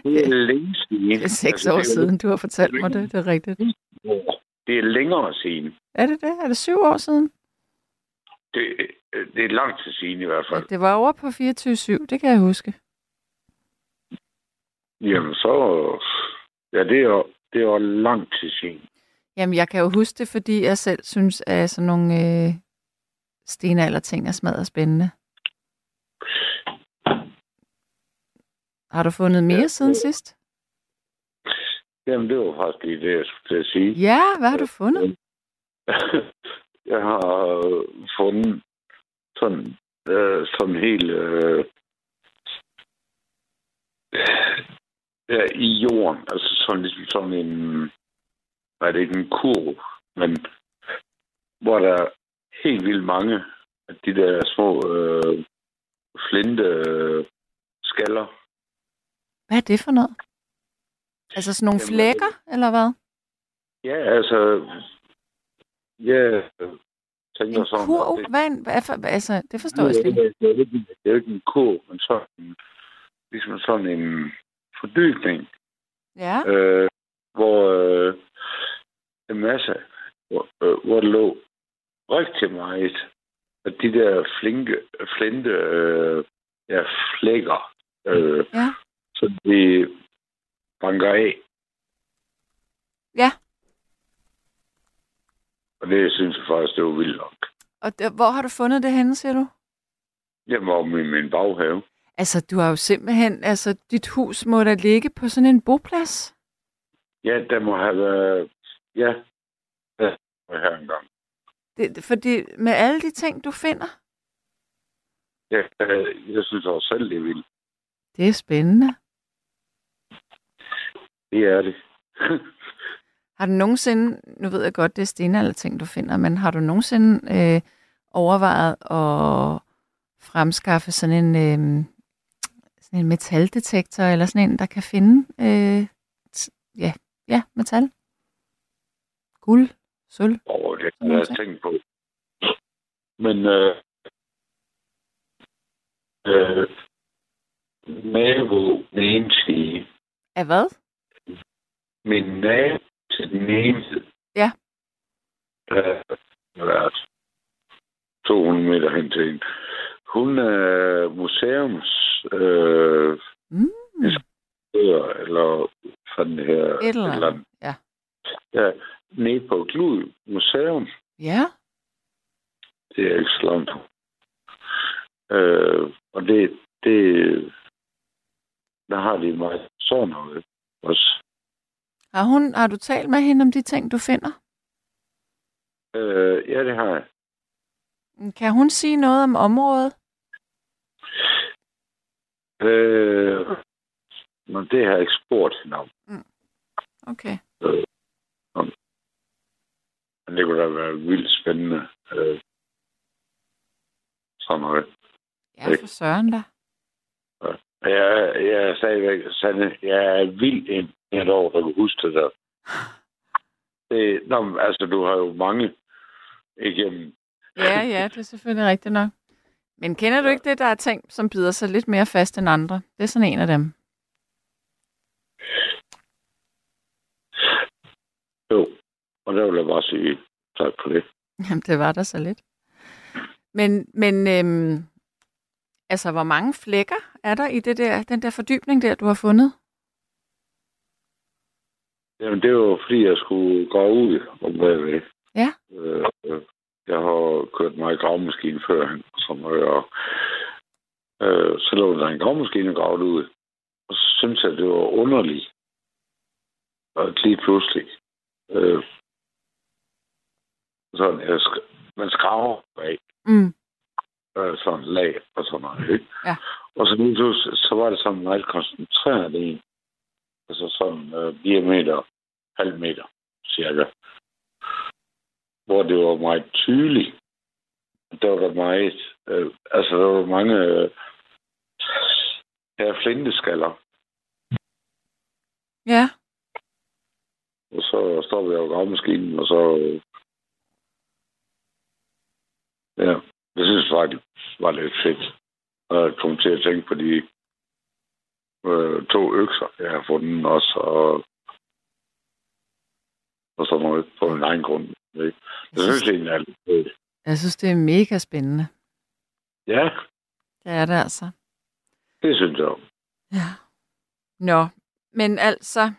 Det er længe siden. Det er seks Altså, år er siden, du har fortalt mig det. Det er rigtigt. Det er længere siden. Er det det? Er det syv år siden? Det, det er lang tid siden i hvert Ja, fald. det var over på 24-7, det kan jeg huske. Jamen så... Ja, det er det er jo lang tid siden. Jamen, jeg kan jo huske det, fordi jeg selv synes, at sådan nogle øh, stenalder-ting er smadret spændende. Har du fundet mere Ja, siden det- sidst? Jamen, det var faktisk lige det, jeg skulle til at sige. Ja, hvad har du fundet? jeg har øh, fundet sådan, øh, sådan helt øh, ja, i jorden, altså sådan ligesom sådan en, nej, det er ikke en kurv, men hvor der er helt vildt mange af de der små øh, flinte øh, skaller. Hvad er det for noget? Altså sådan nogle Jamen, flækker, eller hvad? Ja, altså, jeg tænker En sådan, kurv? det- Hvad er en, hvad er for, altså, det forstår jeg slet ikke. Det er jo ikke, det er jo ikke en kurv, men sådan, ligesom sådan en fordybning, Ja, øh, hvor øh, en masse, hvor, øh, hvor der lå rigtig meget af de der flinke, flinte øh, ja, flækker, øh, ja. så de banker af. Ja. Og det synes jeg faktisk, det var vildt nok. Og der, hvor har du fundet det henne, siger du? Jeg var i min baghave. Altså, du har jo simpelthen, altså, dit hus må da ligge på sådan en boplads. Ja, der må have været... Ja, ja her engang. Det, det- fordi med alle de ting, du finder, Ja, øh, jeg synes også selv, det er vildt. det er spændende. Det er det. Har du nogensinde, nu ved jeg godt, det er ting, du finder, men har du nogensinde øh, overvejet at fremskaffe sådan en, øh, sådan en metaldetektor, eller sådan en, der kan finde, øh, ja, ja, metal, guld, sølv? Og det Sådan har jeg tænkt på. Men øh, øh, nabo den ene side, Af hvad? min nabo til den ene side, Ja. der har været 200 meter hen til hende. Hun er museums øh, Mm, eller sådan her. et eller andet. Ja. Ja, nede på Glud Museum. Ja, Det er ikke så langt. Øh, og det, det, der har de meget sådan noget også. har, hun, har du talt med hende om de ting, du finder? Øh, ja, det har jeg. Kan hun sige noget om området? Øh, men det har jeg ikke spurgt hende om. Okay. Men det kunne da være vildt spændende. Øh, sådan noget. Ja, for søren da. Jeg, jeg stadigvæk, Sande, jeg er vildt ind et år, der kan huske det der. Det, nå, altså, du har jo mange igennem. Ja, ja, det er selvfølgelig rigtigt nok. Men kender du ikke det, der er ting, som bider sig lidt mere fast end andre? Det er sådan en af dem. Jo, og der vil jeg bare sige tak for det. Jamen, det var der så lidt. Men, men øhm, altså, hvor mange flækker er der i det der, den der fordybning der, du har fundet? Jamen, det var fordi, jeg skulle gå ud om bagved. Ja. Øh, øh, jeg har kørt mig i gravmaskinen før, som jeg, øh, så lå der en gravmaskine gravet ud. Og så synes jeg, det var underligt. Og lige pludselig. Øh, sådan, jeg sk- man skraver bag. Mm. Øh, sådan lag og sådan noget. Ikke? Ja. Og så lige pludselig, så var det sådan meget koncentreret en. Altså sådan øh, diameter, halv meter cirka. Hvor det var meget tydeligt. Der var der meget, øh, altså der var mange, øh, Jeg er flinteskaller. Ja. Og så stopper jeg jo gravmaskinen, og så... øh, Ja, det synes jeg faktisk var lidt fedt. Og jeg kom til at tænke på de øh, to økser, jeg har fundet også, og, og sådan noget på min egen grund. Ikke? Det synes jeg egentlig er lidt fedt. Jeg synes, det er mega spændende. Ja, Det er det altså. det synes jeg. Ja. Nå, men altså,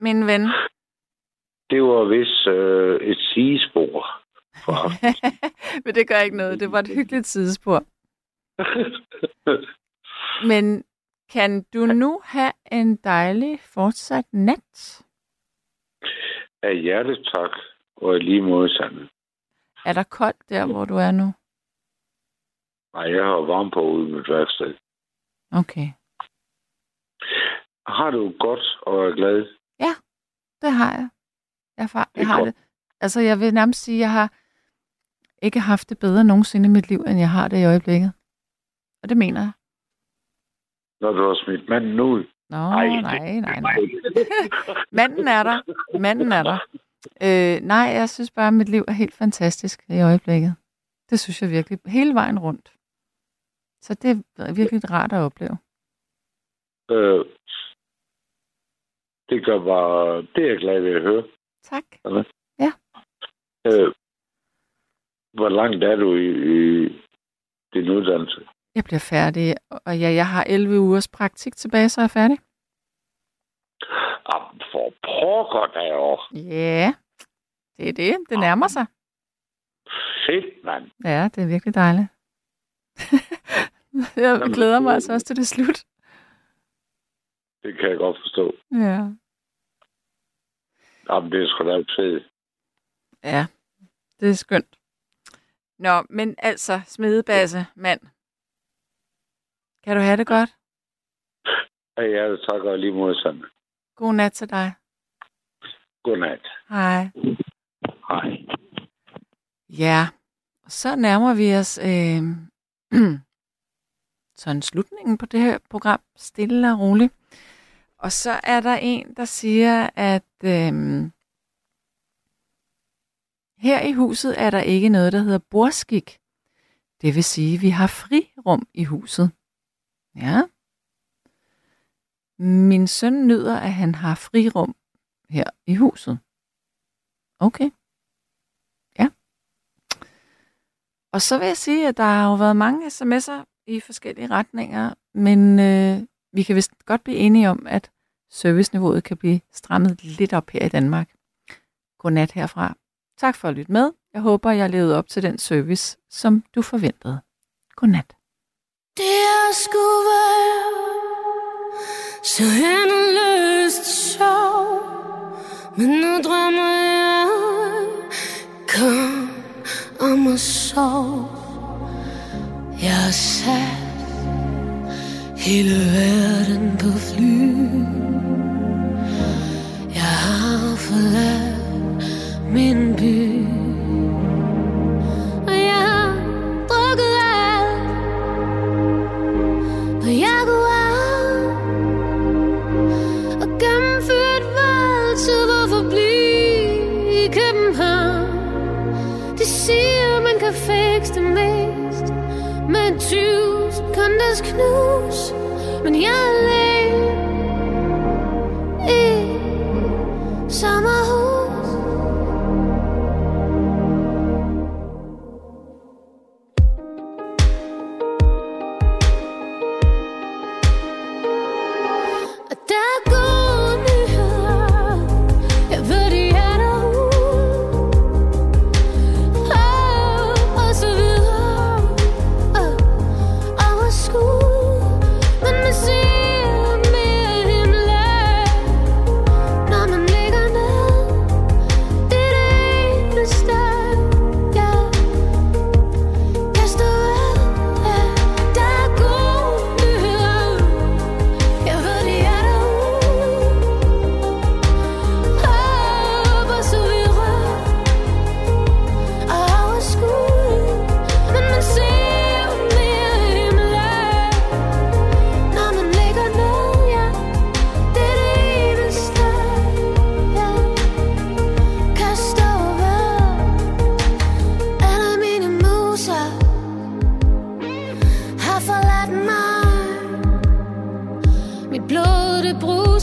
min ven, Det var vist øh, et sigespor fra men det gør ikke noget. Det var et hyggeligt sidespor. Men kan du nu have en dejlig fortsat nat? Af hjertet tak, og lige måde Sande. Er der koldt der, hvor du er nu? Nej, jeg har varme på ude mit værksted. Okay. Har du godt og er glad? Det har jeg. Jeg, far, Det jeg har det. Altså, jeg vil nærmest sige, at jeg har ikke haft det bedre nogensinde i mit liv, end jeg har det i øjeblikket. Og det mener jeg. Når du har smidt manden ud? Nå, Ej, det- nej, nej, nej. Manden er der. Manden er der. Øh, nej, jeg synes bare, at mit liv er helt fantastisk i øjeblikket. Det synes jeg virkelig. Hele vejen rundt. Så det er virkelig rart at opleve. Øh, det gør bare... Det er jeg glad ved at høre. Tak. Øh, hvor langt er du i, i din uddannelse? Jeg bliver færdig, og ja, jeg har 11 ugers praktik tilbage, så er jeg færdig. Ah, for pokker derovre. Ja, det er det. Det nærmer sig. Fedt, mand. Ja, det er virkelig dejligt. jeg glæder mig altså også til det slut. Det kan jeg godt forstå. Ja. Jamen, det er sgu da fedt. Ja, det er skønt. Nå, men altså, smedebasse, mand. Kan du have det godt? Af hjertet tak, og i lige måde Sande. God nat til dig. Godnat. Hej. Hej. Ja, og så nærmer vi os øh, sådan slutningen på det her program, stille og roligt. Og så er der en, der siger, at øh, her i huset er der ikke noget, der hedder bordskik. Det vil sige, at vi har frirum i huset. Ja. Min søn nyder, at han har frirum her i huset. Okay. Ja. Og så vil jeg sige, at der har jo været mange sms'er i forskellige retninger, men øh, vi kan vist godt blive enige om, at serviceniveauet kan blive strammet lidt op her i Danmark. Godnat herfra. Tak for at lytte med. Jeg håber, jeg levede op til den service, som du forventede. Godnat. Det er sgu være så endeløst sjov. Men nu drømmer jeg Kom om at sove. Jeg er sat hele verden på fly. Jeg har forladt min by. Kan fikse det mest. Med 20 sekunders knus. Men jeg er alene I sommerhus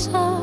So.